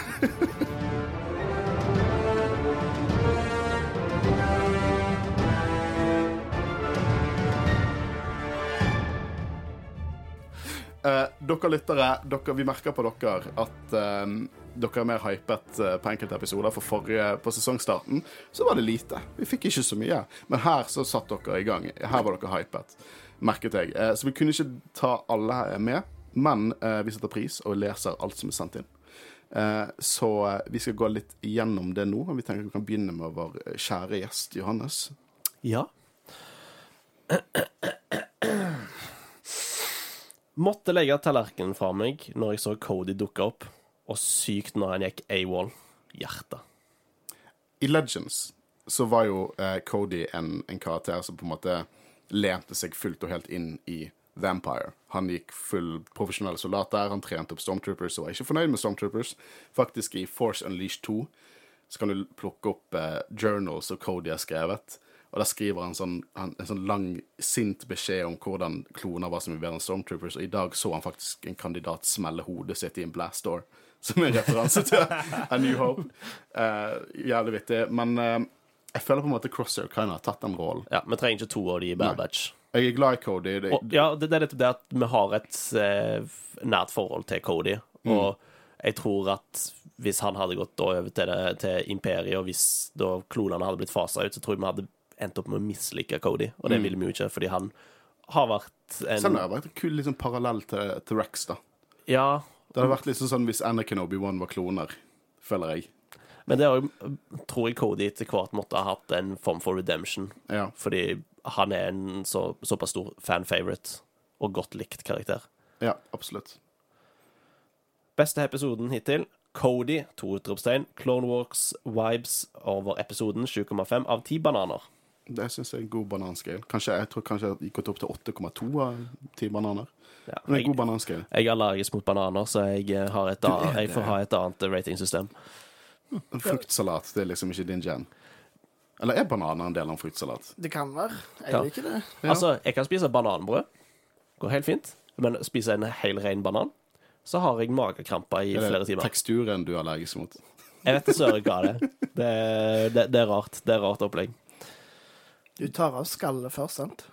Uh, [LAUGHS] dere lyttere, dere, vi merker på dere at eh, dere er mer hypet uh, på enkelte episoder. For forrige, på sesongstarten så var det lite. Vi fikk ikke så mye. Men her så satt dere i gang. Her var dere hypet, merket jeg. Eh, så vi kunne ikke ta alle med. Men eh, vi setter pris og leser alt som er sendt inn. Eh, så vi skal gå litt gjennom det nå. Vi tenker vi kan begynne med vår kjære gjest Johannes. Ja. Måtte legge tallerkenen fra meg når jeg så Cody dukke opp, og sykt når han gikk AWOL. Hjertet. I Legends så var jo eh, Cody en, en karakter som på en måte lente seg fullt og helt inn i Vampire. Han gikk full profesjonell soldat der, han trente opp Stormtroopers og var ikke fornøyd med Stormtroopers. Faktisk i Force Unleashed 2 så kan du plukke opp eh, journals som Cody har skrevet. Og der skriver han sånn, han, en sånn lang, sint beskjed om hvordan kloner var som bedre enn Stormtroopers, og i dag så han faktisk en kandidat smelle hodet sitt i en blast door, [LAUGHS] som en referanse til A New Hope. Eh, jævlig vittig. Men eh, jeg føler på en måte Crosshair kind of har tatt den rollen. Ja, Vi trenger ikke to av de i Bad Batch. Jeg er glad i Cody. Det, Og, ja, det, det er nettopp det at vi har et eh, nært forhold til Cody. Og jeg tror at hvis han hadde gått over til, det, til Imperiet, og hvis da klonene hadde blitt fasa ut, så tror jeg vi hadde endt opp med å mislike Cody. Og det ville vi jo ikke, fordi han har vært Selv en det har vært en kul liksom, parallell til, til Rex, da. Ja, Det hadde vært liksom sånn hvis Anakin og Obi-Wan var kloner, føler jeg. Men det tror jeg Cody etter hvert måtte ha hatt en form for redemption. Ja. Fordi han er en så, såpass stor fan-favorite og godt likt karakter. ja, absolutt. Beste episoden hittil. Cody, to utropstegn. Clone Walks vibes over episoden 7,5 av 10 bananer. Det syns jeg er en god bananscale. Kanskje, jeg tror kanskje jeg gikk opp til 8,2 av 10 bananer. Ja, Men en god bananscale. jeg er allergisk mot bananer, så jeg, eh, har et, jeg får ha et annet ratingsystem. En fruktsalat det er liksom ikke din jam. Eller er bananer en del av en fruktsalat? Det kan være. Jeg Ja. liker det. Ja. Altså, jeg kan spise bananbrød. Går helt fint. Men spise en hel ren banan, så har jeg magekramper i Er flere timer. teksturen du er allergisk mot? Jeg vet ikke søren hva det er. Det, det, det er rart. Det er rart opplegg. Du tar av skallet først, sant?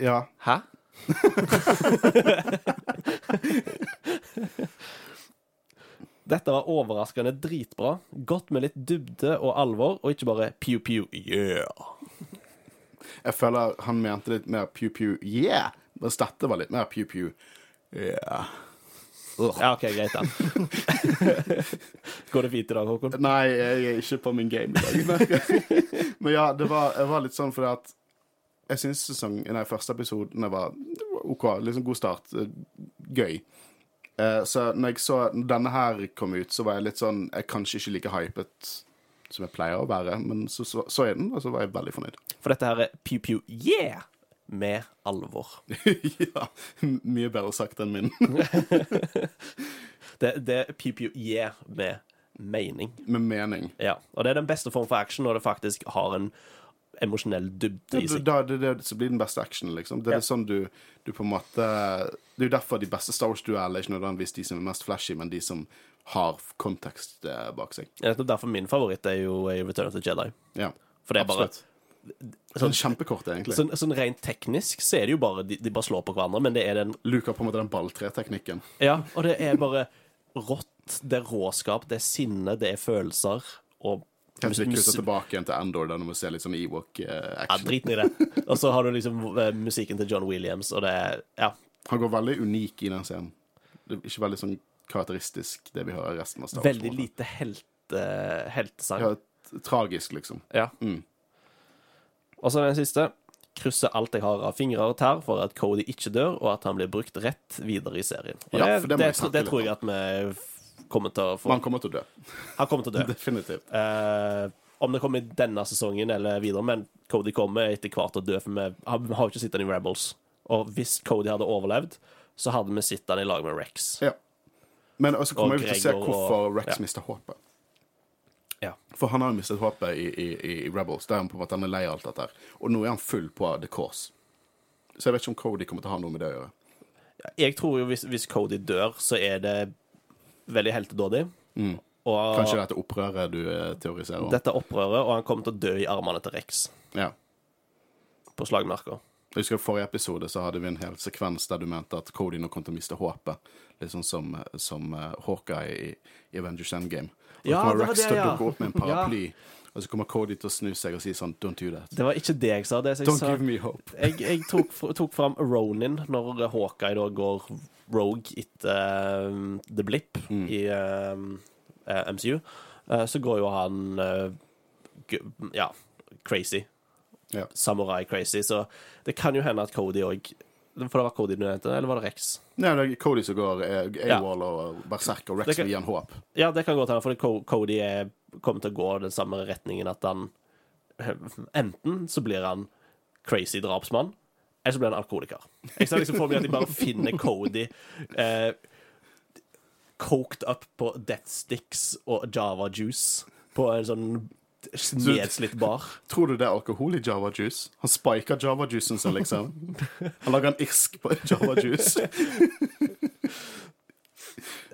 Ja. Hæ? [LAUGHS] [LAUGHS] Dette var overraskende dritbra. Godt med litt dybde og alvor, og ikke bare pew-pew, yeah. Jeg føler han mente litt mer pew-pew yeah, mens dette var litt mer pew-pew yeah. Ugh. Ja, OK, greit, da. [LAUGHS] Går det fint i dag, Håkon? Nei, jeg er ikke på min game i dag. Men [LAUGHS] ja, det var, var litt sånn fordi at jeg syns sesong Nei, første episoden var OK. Liksom god start. eh, Gøy. Eh, Så når jeg så denne her kom ut, så var jeg litt sånn Jeg er kanskje ikke like hypet som jeg pleier å være, men så så, så jeg den, og så var jeg veldig fornøyd. For dette her er pew-pew, yeah, med alvor. [LAUGHS] ja. Mye bedre sagt enn min. [LAUGHS] Det, det er pew-pew, yeah, med mening. Med mening. Ja, og det er den beste form for action når det faktisk har en emosjonell dybde i seg. da, det, det, som blir den beste actionen, liksom. Det er Ja. sånn du, du på en måte Det er jo derfor de beste Star Wars-duellene er ikke nødvendigvis de som er mest flashy, men de som har kontekst eh, bak seg. Det er derfor min favoritt er jo er Return of the Jedi. Ja, For det er bare Sånn, Sånn kjempekort, egentlig. Sånn, sånn rent teknisk så er det jo bare de, de bare slår på hverandre, men det er den Luke har på en måte den balltreteknikken. Ja, og det er bare rått, det er råskap, det er sinne, det er følelser og Kanskje vi kutter tilbake igjen til Endor, der når vi ser litt sånn Ewok-action. Ja, drit i det. Og så har du liksom eh, musikken til John Williams, og det er Ja. Han går veldig unik i den scenen. Det er ikke veldig sånn karakteristisk, det vi hører resten av Star Wars. Veldig lite heltesang. heltesang. Ja, tragisk, liksom. Ja. Mm. Og så den siste. Krysser alt jeg har av fingre og tær for at Cody ikke dør, og at han blir brukt rett videre i serien. Og Ja, det, det det, det tror jeg at vi kommer til å få. Man kommer til å dø. Han kommer til å dø. [LAUGHS] Definitivt. Uh, om det kommer i denne sesongen eller videre, men Cody kommer etter hvert til å dø, for vi har, vi har jo ikke sett han i Rebels. Og hvis Cody hadde overlevd, så hadde vi sett han i lag med Rex. Ja. Men også kommer vi til å se hvorfor og- Rex ja. mister håpet. Ja. For han har jo mistet håpet i, i, i Rebels. Der er han på en måte han er lei av alt dette. Og nå er han full på The Cause. Så jeg vet ikke om Cody kommer til å ha noe med det å gjøre. Jeg tror jo hvis, hvis Cody dør, så er det veldig heltedådig. Mm. Og Kanskje dette opprøret du eh, teoriserer om. dette opprøret, og han kommer til å dø i armene til Rex Ja. på slagmerka. Jeg husker I forrige episode så hadde vi en hel sekvens der du mente at Cody nå kom til å miste håpet. Litt sånn som, som eh, Hawkeye i, i Avengers Endgame. Og Ja, det var Rex det, ja. dukke opp med en paraply, og så kommer Cody til å snu seg og si sånn Don't do that. Det var ikke det jeg sa. Det jeg Don't sa give me hope. Jeg, jeg tok, tok fram Ronin når Hawkeye da går rogue etter uh, The Blip Mm. i um, eh, MCU. Uh, så går jo han eh, ja, crazy. Ja. Samurai crazy. Så det kan jo hende at Cody òg For det var Cody du nevnte, eller var det Rex? Nei, det er Cody som går eh. AWOL og Berserk, og Rex vil gi han håp. Ja, det kan godt hende, for Co- Cody er, kommer til å gå den samme retningen at han Enten så blir han crazy drapsmann, eller så blir han alkoholiker. Jeg ser liksom for meg at de bare finner Cody eh, coked up på Death Sticks og Java Juice på en sånn nedslitt bar. Tror du det er alkohol i Java Juice? Han spiker Java Juicen sin, liksom. Han lager en irsk på Java Juice. [LAUGHS]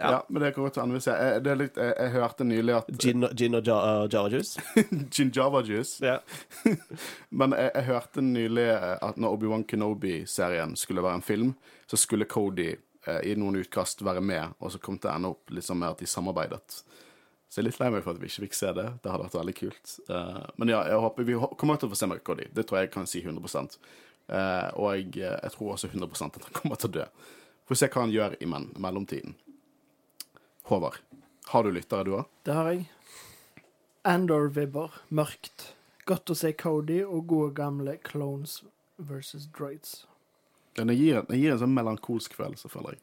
ja. men det kan godt hende. Jeg, det er litt, jeg, jeg hørte nylig at Gin, gin og ja, uh, Java Juice. [LAUGHS] Gin Java Juice. Ja. [LAUGHS] Men jeg, jeg hørte nylig eh, at når Obi-Wan Kenobi-serien skulle være en film, så skulle Cody eh, i noen utkast være med, og så kom det til å ende opp liksom med at de samarbeidet. Så jeg er litt lei meg for at vi ikke fikk se det. Det hadde vært veldig kult. Uh, men ja, jeg håper vi kommer til å få se mer Cody. Det tror jeg jeg kan si 100 Uh, Og jeg, eh, jeg tror også 100 at han kommer til å dø. Får se hva han gjør i mellomtiden. Håvard, har du lyttere, du òg? Det har jeg. Andor-vibber. Mørkt. Godt å se Cody og gode gamle clones versus droids. Den gir, den gir en sånn melankolsk følelse, føler jeg.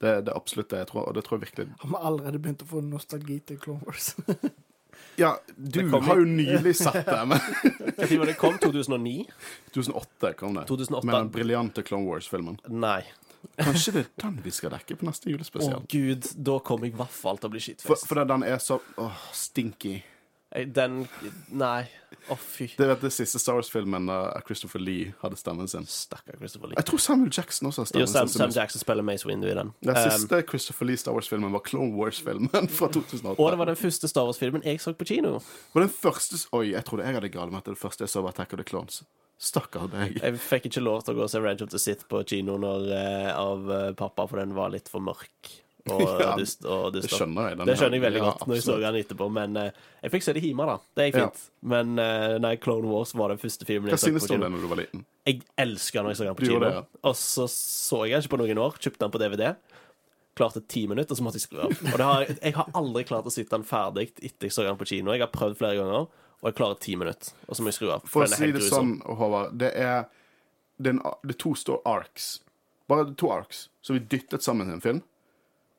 Det, det er absolutt det jeg tror, og det tror jeg virkelig Har vi allerede begynt å få nostalgi til Clone Wars? [LAUGHS] Ja, du har jo nylig sett det, [LAUGHS] men Når var det kom? 2009? [LAUGHS] 2008 kom det. 2008. Med den briljante Clone Wars-filmen. Nei. Kanskje det er den vi skal dekke på neste julespesial. Å gud, da kommer jeg i hvert fall til å bli For, shitfaced. for den er så åh, stinky. Jeg- Den Nei. Å, fy. Det er den siste Star Wars-filmen da Christopher Lee hadde stemmen sin. Stakkar Christopher Lee. Jeg tror Samuel Jackson også har Jo, stemmen Sam, sin. Sam Jackson spiller Mace Windu i den. Den Um, siste Christopher Lee Star Wars-filmen var Clone Wars-filmen [LAUGHS] fra 2008. og det var den første Star Wars-filmen jeg så på kino. var den første Oi, jeg trodde jeg hadde galt med at det første jeg så, var Attack of the Clones. Stakkar deg. Jeg fikk ikke lov til å gå og se Rage of the Sith på kino når, eh, av eh, pappa, for den var litt for mørk og [LAUGHS] Ja, dust. Og Det skjønner jeg. Den det skjønner jeg veldig ja, godt når jeg så absolutt. den etterpå, men eh, jeg fikk se det hjemme, da. Det gikk Ja. fint. Men eh, nei, Clone Wars var den første filmen Hva jeg så synes på du om kino. det når du var liten? Jeg elska når jeg så den på Du kino. gjorde det. Og så så jeg den ikke på noen år. Kjøpte den på DVD. Klarte ti minutter, så måtte jeg skru av. Og det har, jeg har aldri klart å sitte den ferdig etter jeg så den på kino. Jeg har prøvd flere ganger, og jeg klarer ti minutter, og så må jeg skru av. For å si det grusom. sånn, Håvard, det er det, er en, det er to store arcs. Bare to arcs som vi dyttet sammen til en film.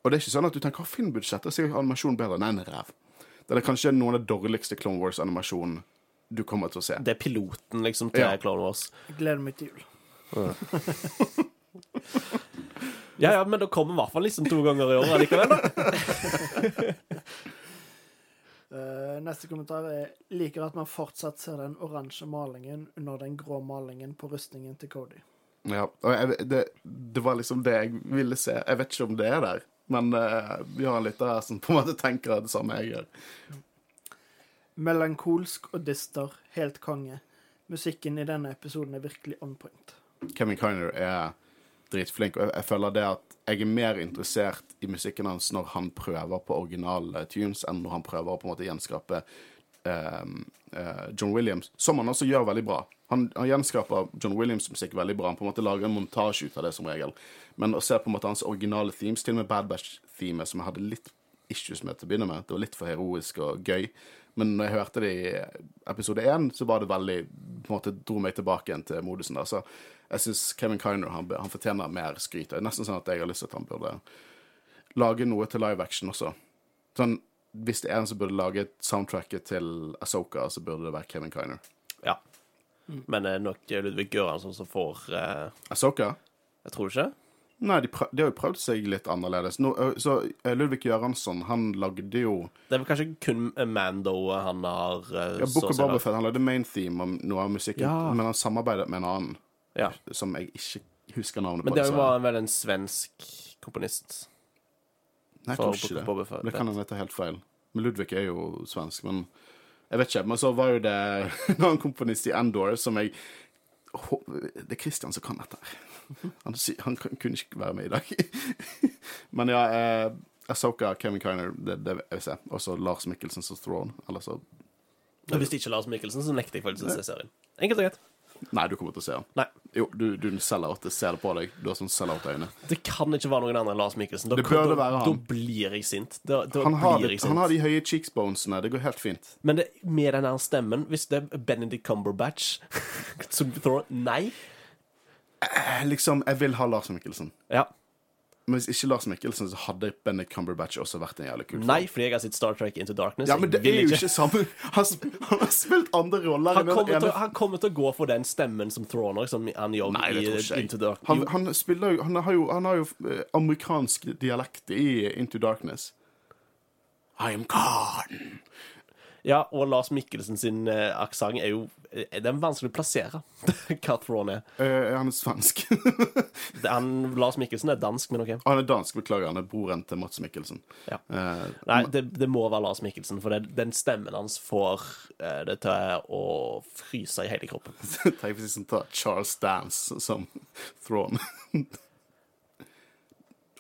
Og det er ikke sånn at du tenker hva filmbudsjett er sikkert animasjon bedre. Nei, en ræv. Det er kanskje noen av de dårligste Clone Wars-animasjonene du kommer til å se. Det er piloten liksom til Ja. Clone Wars. Jeg gleder meg til jul. Ja, ja, men da kommer i hvert fall liksom to ganger i året likevel, da. [LAUGHS] neste kommentar er liker at man fortsatt ser den oransje malingen under den grå malingen på rustningen til Cody. Ja, og jeg, det, det var liksom det jeg ville se. Jeg vet ikke om det er der, men uh, vi har en lytter her som på en måte tenker det samme jeg gjør. Melankolsk og dyster, helt konge. Musikken i denne episoden er virkelig on point. Kevin Kiner er dritflink, og jeg, jeg føler det at jeg er mer interessert i musikken hans når han prøver på originale tunes, enn når han prøver å på en måte gjenskape eh, eh, John Williams, som han også gjør veldig bra. Han, han gjenskaper John Williams' musikk veldig bra. Han på en måte lager en montasje ut av det, som regel. Men å se på en måte hans originale themes, til og med Bad Batch-themet, som jeg hadde litt issues med til å begynne med, det var litt for heroisk og gøy. Men når jeg hørte det i episode én, så var det veldig på en måte dro meg tilbake igjen til modusen der. Så jeg syns Kevin Kiner han, han fortjener mer skryt. Det er nesten sånn at jeg har lyst til at han burde lage noe til live action også. Sånn, hvis det er en som burde lage soundtracket til Asoka, så burde det være Kevin Kiner. Ja. Men det er nok Ludvig Göransson som får eh, Asoka? Jeg tror ikke. Nei, de, de har jo prøvd seg litt annerledes. Nå, så Ludvig Göransson, han lagde jo Det er vel kanskje kun Mando han har uh, ja, Book of. Han lagde main theme om noe av musikken, Ja. men han samarbeidet med en annen Ja. som jeg ikke husker navnet Men på. det var vel en svensk komponist Nei, jeg for tror ikke det. Boba Fett. Det kan hende jeg tar helt feil. Men Ludvig er jo svensk, men jeg vet ikke. Men så var jo det [LAUGHS] en annen komponist i Endor som jeg Det er Christian som kan dette her. Han, han kunne ikke være med i dag. [LAUGHS] Men ja, eh, Asoka, Kevin Kiner, det, det vil jeg se. Og så Lars Mikkelsen som Throne. Eller så Hvis det ikke Lars Mikkelsen, så nekter jeg faktisk å se serien. Enkelt og greit. Nei, du kommer til å se han. Nei. Jo, du, du selger at jeg ser det på deg. Du har sånn sellout-øyne. Det kan ikke være noen andre enn Lars Mikkelsen. Da, Det bør da, være han. Da blir jeg sint. Da, da Han har, blir det, jeg sint. han har de høye cheekbonesene. Det går helt fint. Men det, med den der stemmen, hvis det er Benedict Cumberbatch [LAUGHS] som Thor Nei. Eh, liksom, jeg vil ha Lars Mikkelsen. Ja. Men hvis ikke Lars Mikkelsen, så hadde Benedict Cumberbatch også vært en jævlig kul film. Nei, fordi jeg har sett Star Trek Into Darkness. Ja, men det er jo ikke samme [LAUGHS] Han, han har spilt andre roller han kommer, til, han kommer til å gå for den stemmen som Throner, som han gjør Nei, i. Into Darkness. Han, han spiller jo Han har jo, han har jo eh, amerikansk dialekt i Into Darkness. I am Khan. Ja, og Lars Mikkelsen sin uh, aksent er jo Er Det er vanskelig å plassere [LAUGHS] hva Thrawn er. Uh, han er svensk. [LAUGHS] Han, Lars Mikkelsen er dansk, men OK. han er dansk, beklager. Han er broren til Mats Mikkelsen. Ja. Uh, Nei, det, det må være Lars Mikkelsen, for det, den stemmen hans får uh, det til å fryse i hele kroppen. [LAUGHS] Tenk hvis vi tar Charles Dance som Thrawn.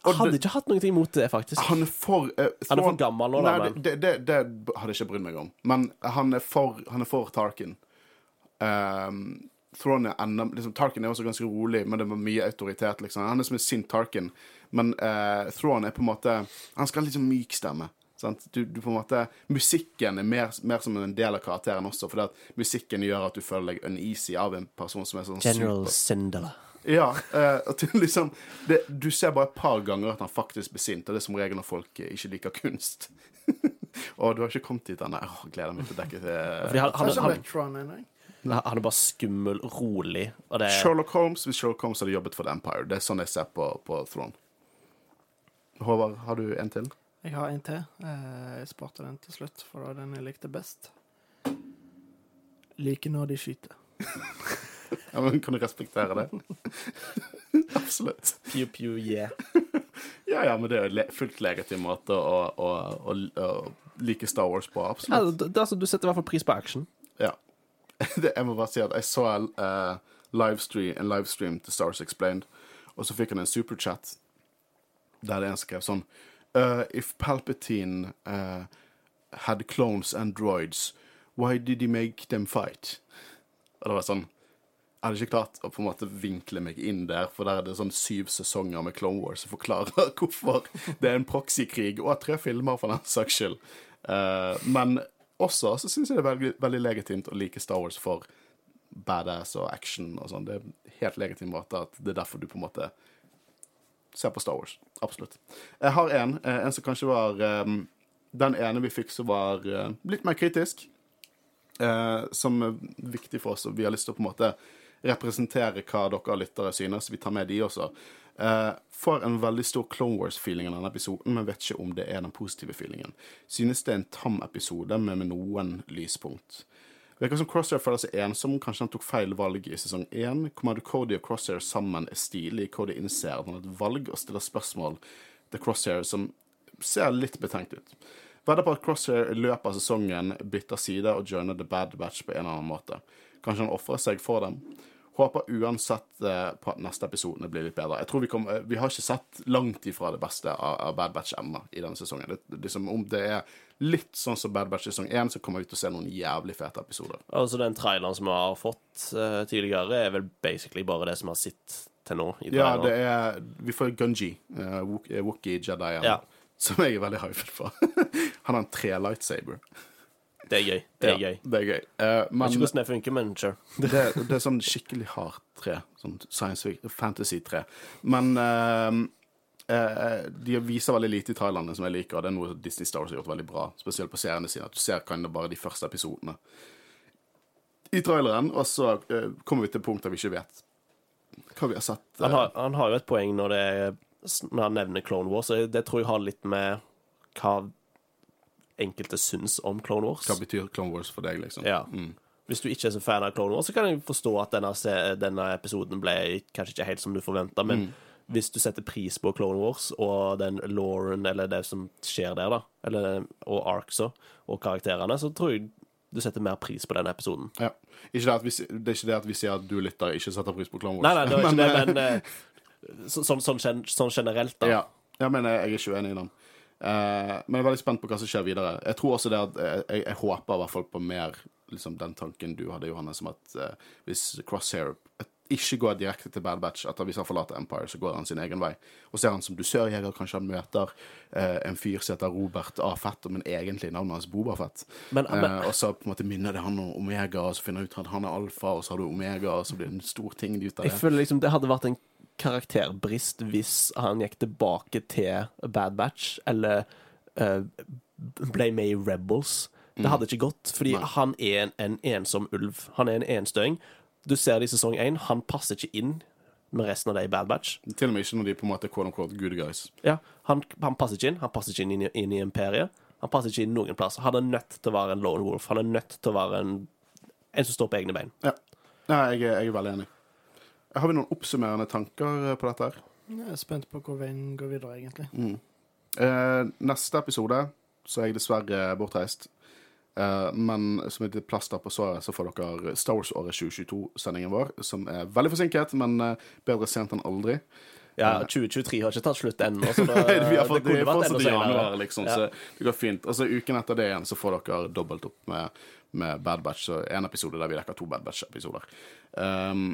Og Hadde ikke hatt noe imot det, faktisk. Han er for eh, Han er for gammel nå, da, Nei, men- det, det, det hadde jeg ikke brydd meg om. Men han er for, han er for Tarkin. Um, Thrawn er enda liksom, Tarkin er også ganske rolig, men det var mye autoritet. Liksom. Han er som en sint Tarkin. Men uh, Thrawn er på en måte Han skal ha litt sånn myk stemme. Du, du på en måte Musikken er mer, mer som en del av karakteren også, fordi at musikken gjør at du føler deg uneasy av en person som er sånn General super Sindela. Ja, uh, at du [LAUGHS] liksom det, Du ser bare et par ganger at han faktisk blir sint, og det er som regel når folk eh, ikke liker kunst. [LAUGHS] og du har ikke kommet dit ennå. Oh, gleder meg til å dekke det. Han, han, er bare skummel, rolig, og det er Sherlock Holmes, hvis Sherlock Holmes hadde jobbet for The Empire. Det er sånn jeg ser på, på Throne. Håvard, har du en til? Jeg har en til. Eh, Jeg sparte den til slutt, for det var den jeg likte best. Like når de skyter. [LAUGHS] Ja, men Kan du respektere det? [LAUGHS] Absolutt. pew, pew, yeah. Ja, ja, men det er jo fullt legitim måte å, å, å, å like Star Wars på. Ja, Absolutt. det, det, altså, du setter i hvert fall pris på action. Ja. [LAUGHS] Det, jeg må bare si at jeg så uh, livestream, en livestream til Stars Explained, og så fikk han en superchat der det en skrev sånn uh, If Palpatine uh, had clones and droids, why did he make them fight? Og det var sånn hadde ikke klart å på en måte vinkle meg inn der, for der er det sånn syv sesonger med Clone Wars som forklarer [LAUGHS] hvorfor det er en proxykrig, og tre filmer for den saks skyld. Uh, men også så syns jeg det er veldig, veldig legitimt å like Star Wars for badass og action og sånn. Det er helt legitim måte at det er derfor du på en måte ser på Star Wars. Absolutt. Jeg har en, eh, en som kanskje var um, den ene vi fikk som var uh, litt mer kritisk. uh, som er viktig for oss, og vi har lyst til å på en måte representere hva dere lyttere synes. Vi tar med de også. Uh, får en veldig stor Clone Wars-feeling av denne episoden, men vet ikke om det er den positive feelingen. Synes det er en tam episode med, med noen lyspunkt. Virker som Crosshair føler seg ensom, kanskje han tok feil valg i sesong én. Commander Cody og Crosshair sammen er stilig. Cody innser at han har et valg og stiller spørsmål til Crosshair som ser litt betenkt ut. Vedder på at Crosshair i løpet av sesongen bytter side og joiner The Bad Batch på en eller annen måte. Kanskje han ofrer seg for dem. Håper uansett eh, på at neste episode blir litt bedre. Jeg tror Vi kom, eh, vi har ikke sett langt ifra det beste av, av Bad Batch ennå i denne sesongen. Det, liksom, om det er litt sånn som Bad Batch sesong 1, så kommer vi til å se noen jævlig fete episoder. Altså, den traileren som vi har fått uh, tidligere, er vel basically bare det som har sett til nå. i Ja, det er Vi får Gunji, uh, Wookie Jedi, Ja. som jeg er veldig hyped for. [LAUGHS] Han har en tre lightsaber. Det er gøy. Det er Ja, gøy. Det er gøy. Jeg vet men ikke hvordan det funker, men sure. det, det [LAUGHS] er sånn skikkelig hardt tre. Sånn science fantasy-tre. Men uh, uh, de viser veldig lite i Thailand, som jeg liker, og det er noe Disney Stars har gjort veldig bra. Spesielt på seriene sine. At du ser kan det bare de første episodene i traileren, og så kommer vi til punkter vi ikke vet hva vi har sett. Han har, han har jo et poeng når, det er, når han nevner Clone Wars, og det tror jeg har litt med hva enkelte syns om Clone Wars. hva betyr Clone Wars for deg, liksom? Ja. Hvis du ikke er så fan av Clone Wars, så kan jeg forstå at denne, denne episoden ble kanskje ikke helt som du forventa, men hvis du setter pris på Clone Wars og den Lauren, eller det som skjer der, da, eller, og Arksa, og karakterene, så tror jeg du setter mer pris på denne episoden. Ja. Ikke det, at vi, det er ikke det at vi sier at du lytter ikke setter pris på Clone Wars. Nei, nei, det var [LAUGHS] ikke det, Men, men eh, så, sånn, sånn, sånn generelt, da. Ja, ja men jeg, jeg er ikke uenig i den. Eh, men jeg er veldig spent på hva som skjer videre. Jeg tror også det at eh, jeg, jeg håper i hvert fall på mer liksom den tanken du hadde, Johannes, om at uh, hvis Crosshair ikke går direkte til Bad Batch, at hvis han forlater Empire, så går han sin egen vei. Og så er han som dusørjeger, kanskje han møter eh, en fyr som heter Robert A. Fett, men egentlig navnet hans Boba Fett. Men- men- eh, og så på en måte minner det han om Omega, og så finner han ut at han er alfa, og så har du Omega, og så blir det en stor ting ut av Jeg føler liksom det hadde vært en karakterbrist hvis han gikk tilbake til Bad Batch, eller uh, ble med i Rebels. Det hadde ikke gått, fordi Nei. han er en, en ensom ulv. Han er en enstøing. Du ser det i sesong én, han passer ikke inn med resten av det i Bad Batch. Til og med ikke når de på en måte er quote unquote good guys. Ja, han, han passer ikke inn. Han passer ikke inn, i- inn i imperiet. Han passer ikke inn noen plass. Han er nødt til å være en lone wolf. Han er nødt til å være en, en som står på egne bein. Ja. ja jeg, er- jeg er veldig enig. Har vi noen oppsummerende tanker eh, på dette? her? Jeg er spent på hvor veien går videre, egentlig. Eh, neste episode så er jeg dessverre bortreist. Eh, men som et plaster på såret så får dere Star Wars-året 2022-sendingen vår, som er veldig forsinket, men eh, bedre sent enn aldri. Ja, 2023 har ikke tatt slutt ennå, så det, [LAUGHS] vi har fått, det kunne det er vært enda senere. liksom, Ja. så det går fint. Og så uken etter det igjen så får dere dobbelt opp med, med Bad Batch. Så en episode der vi dekker to Bad Batch-episoder. Um,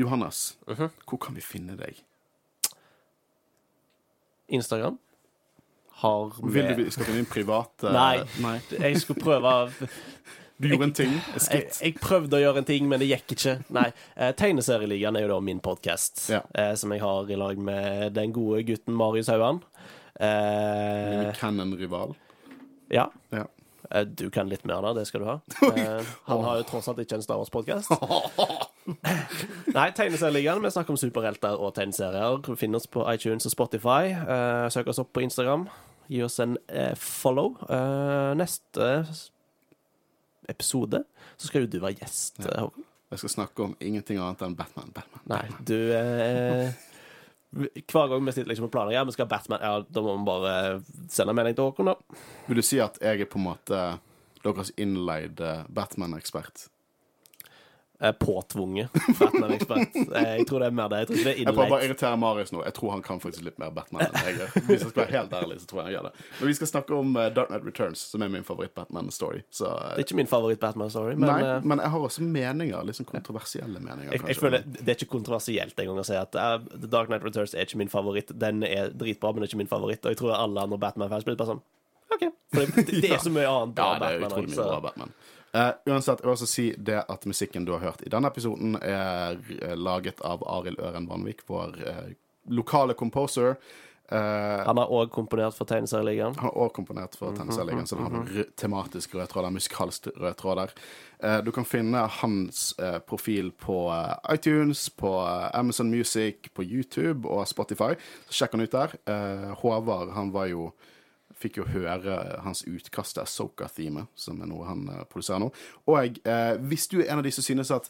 Johannes, Mhm. hvor kan vi finne deg? Instagram har Vil med du vi skal finne din private [LAUGHS] Nei. Nei. Jeg skulle prøve Du gjorde en ting. Et jeg, skritt. jeg prøvde å gjøre en ting, men det gikk ikke. Nei. Eh, Tegneserieligaen er jo da min podkast, Ja. eh, som jeg har i lag med den gode gutten Marius Hauan. Min Eh, Cannon-rival. ja. Ja. Du kan litt mer, da. Det skal du ha. [LAUGHS] Han har jo tross alt ikke en Star Wars-podkast. [LAUGHS] Nei, Tegneserieligaen. Vi snakker om superhelter og tegneserier. Finn oss på iTunes og Spotify. Uh, søk oss opp på Instagram. Gi oss en uh, follow. Uh, neste episode så skal jo du være gjest. Ja. Jeg skal snakke om ingenting annet enn Batman. Batman. Nei, du uh, Hver gang vi sitter liksom og planer Ja, vi skal ha Batman, ja, da må vi bare sende melding til Håkon, da. Vil du si at jeg er på en måte deres innleide Batman-ekspert? Eh, påtvunget Batman-ekspert. Eh, jeg tror det er mer det. Jeg tror ikke det er Jeg prøver bare å irritere Marius nå. Jeg tror han kan faktisk litt mer Batman enn jeg gjør. Hvis jeg skal være helt ærlig, så tror jeg han gjør det. Men vi skal snakke om uh, Dark Knight Returns, som er min favoritt-Batman-story. Så eh, Det er ikke min favoritt-Batman-story, men Nei, eh, men jeg har også meninger. Sånn kontroversielle meninger, jeg, jeg føler det er ikke kontroversielt engang å si at uh, Dark Knight Returns er ikke min favoritt. Den er dritbra, men det er ikke min favoritt. Og jeg tror alle andre Batman-fans blir bare sånn OK. For det, det er [LAUGHS] så mye annet Ja, bra er Batman. Eh, uansett, jeg vil også si det at musikken du har hørt i denne episoden, er eh, laget av Arild Øren Vanvik, vår uh, lokale composer. Uh, Han har òg komponert for Tegneserieligaen. Han har også komponert for Tegneserieligaen, så det har noen rø- tematisk rød tråd der, musikalsk rød tråd der. Uh, du kan finne hans uh, profil på iTunes, på Amazon Music, på YouTube og Spotify. Så sjekk han ut der. Håvard, han var jo Fikk jo høre hans utkast til Soka-themet, som er noe han eh, produserer nå. Og eh, hvis du er en av de som synes at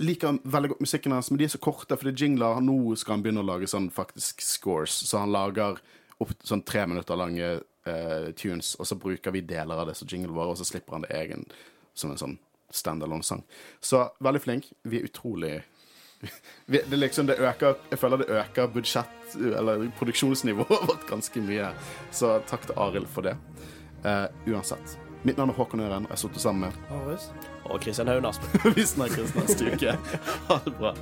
liker veldig godt musikken hans, men de er så korte, fordi jingler Nå skal han begynne å lage sånn faktisk scores, så han lager opp sånn tre minutter lange eh, tunes, og så bruker vi deler av det som jingle var, og så slipper han det egen som en sånn standalone-sang. Så veldig flink. Vi er utrolig det liksom det øker Jeg føler det øker budsjett Eller produksjonsnivået [LAUGHS] vårt ganske mye. Så takk til Arild for det. Eh, uansett. Mitt navn er Håkon Øren, og jeg har sittet sammen med Marius? Og Kristian Haun Aspen. [LAUGHS] Vi snakkes neste uke. Ha det bra.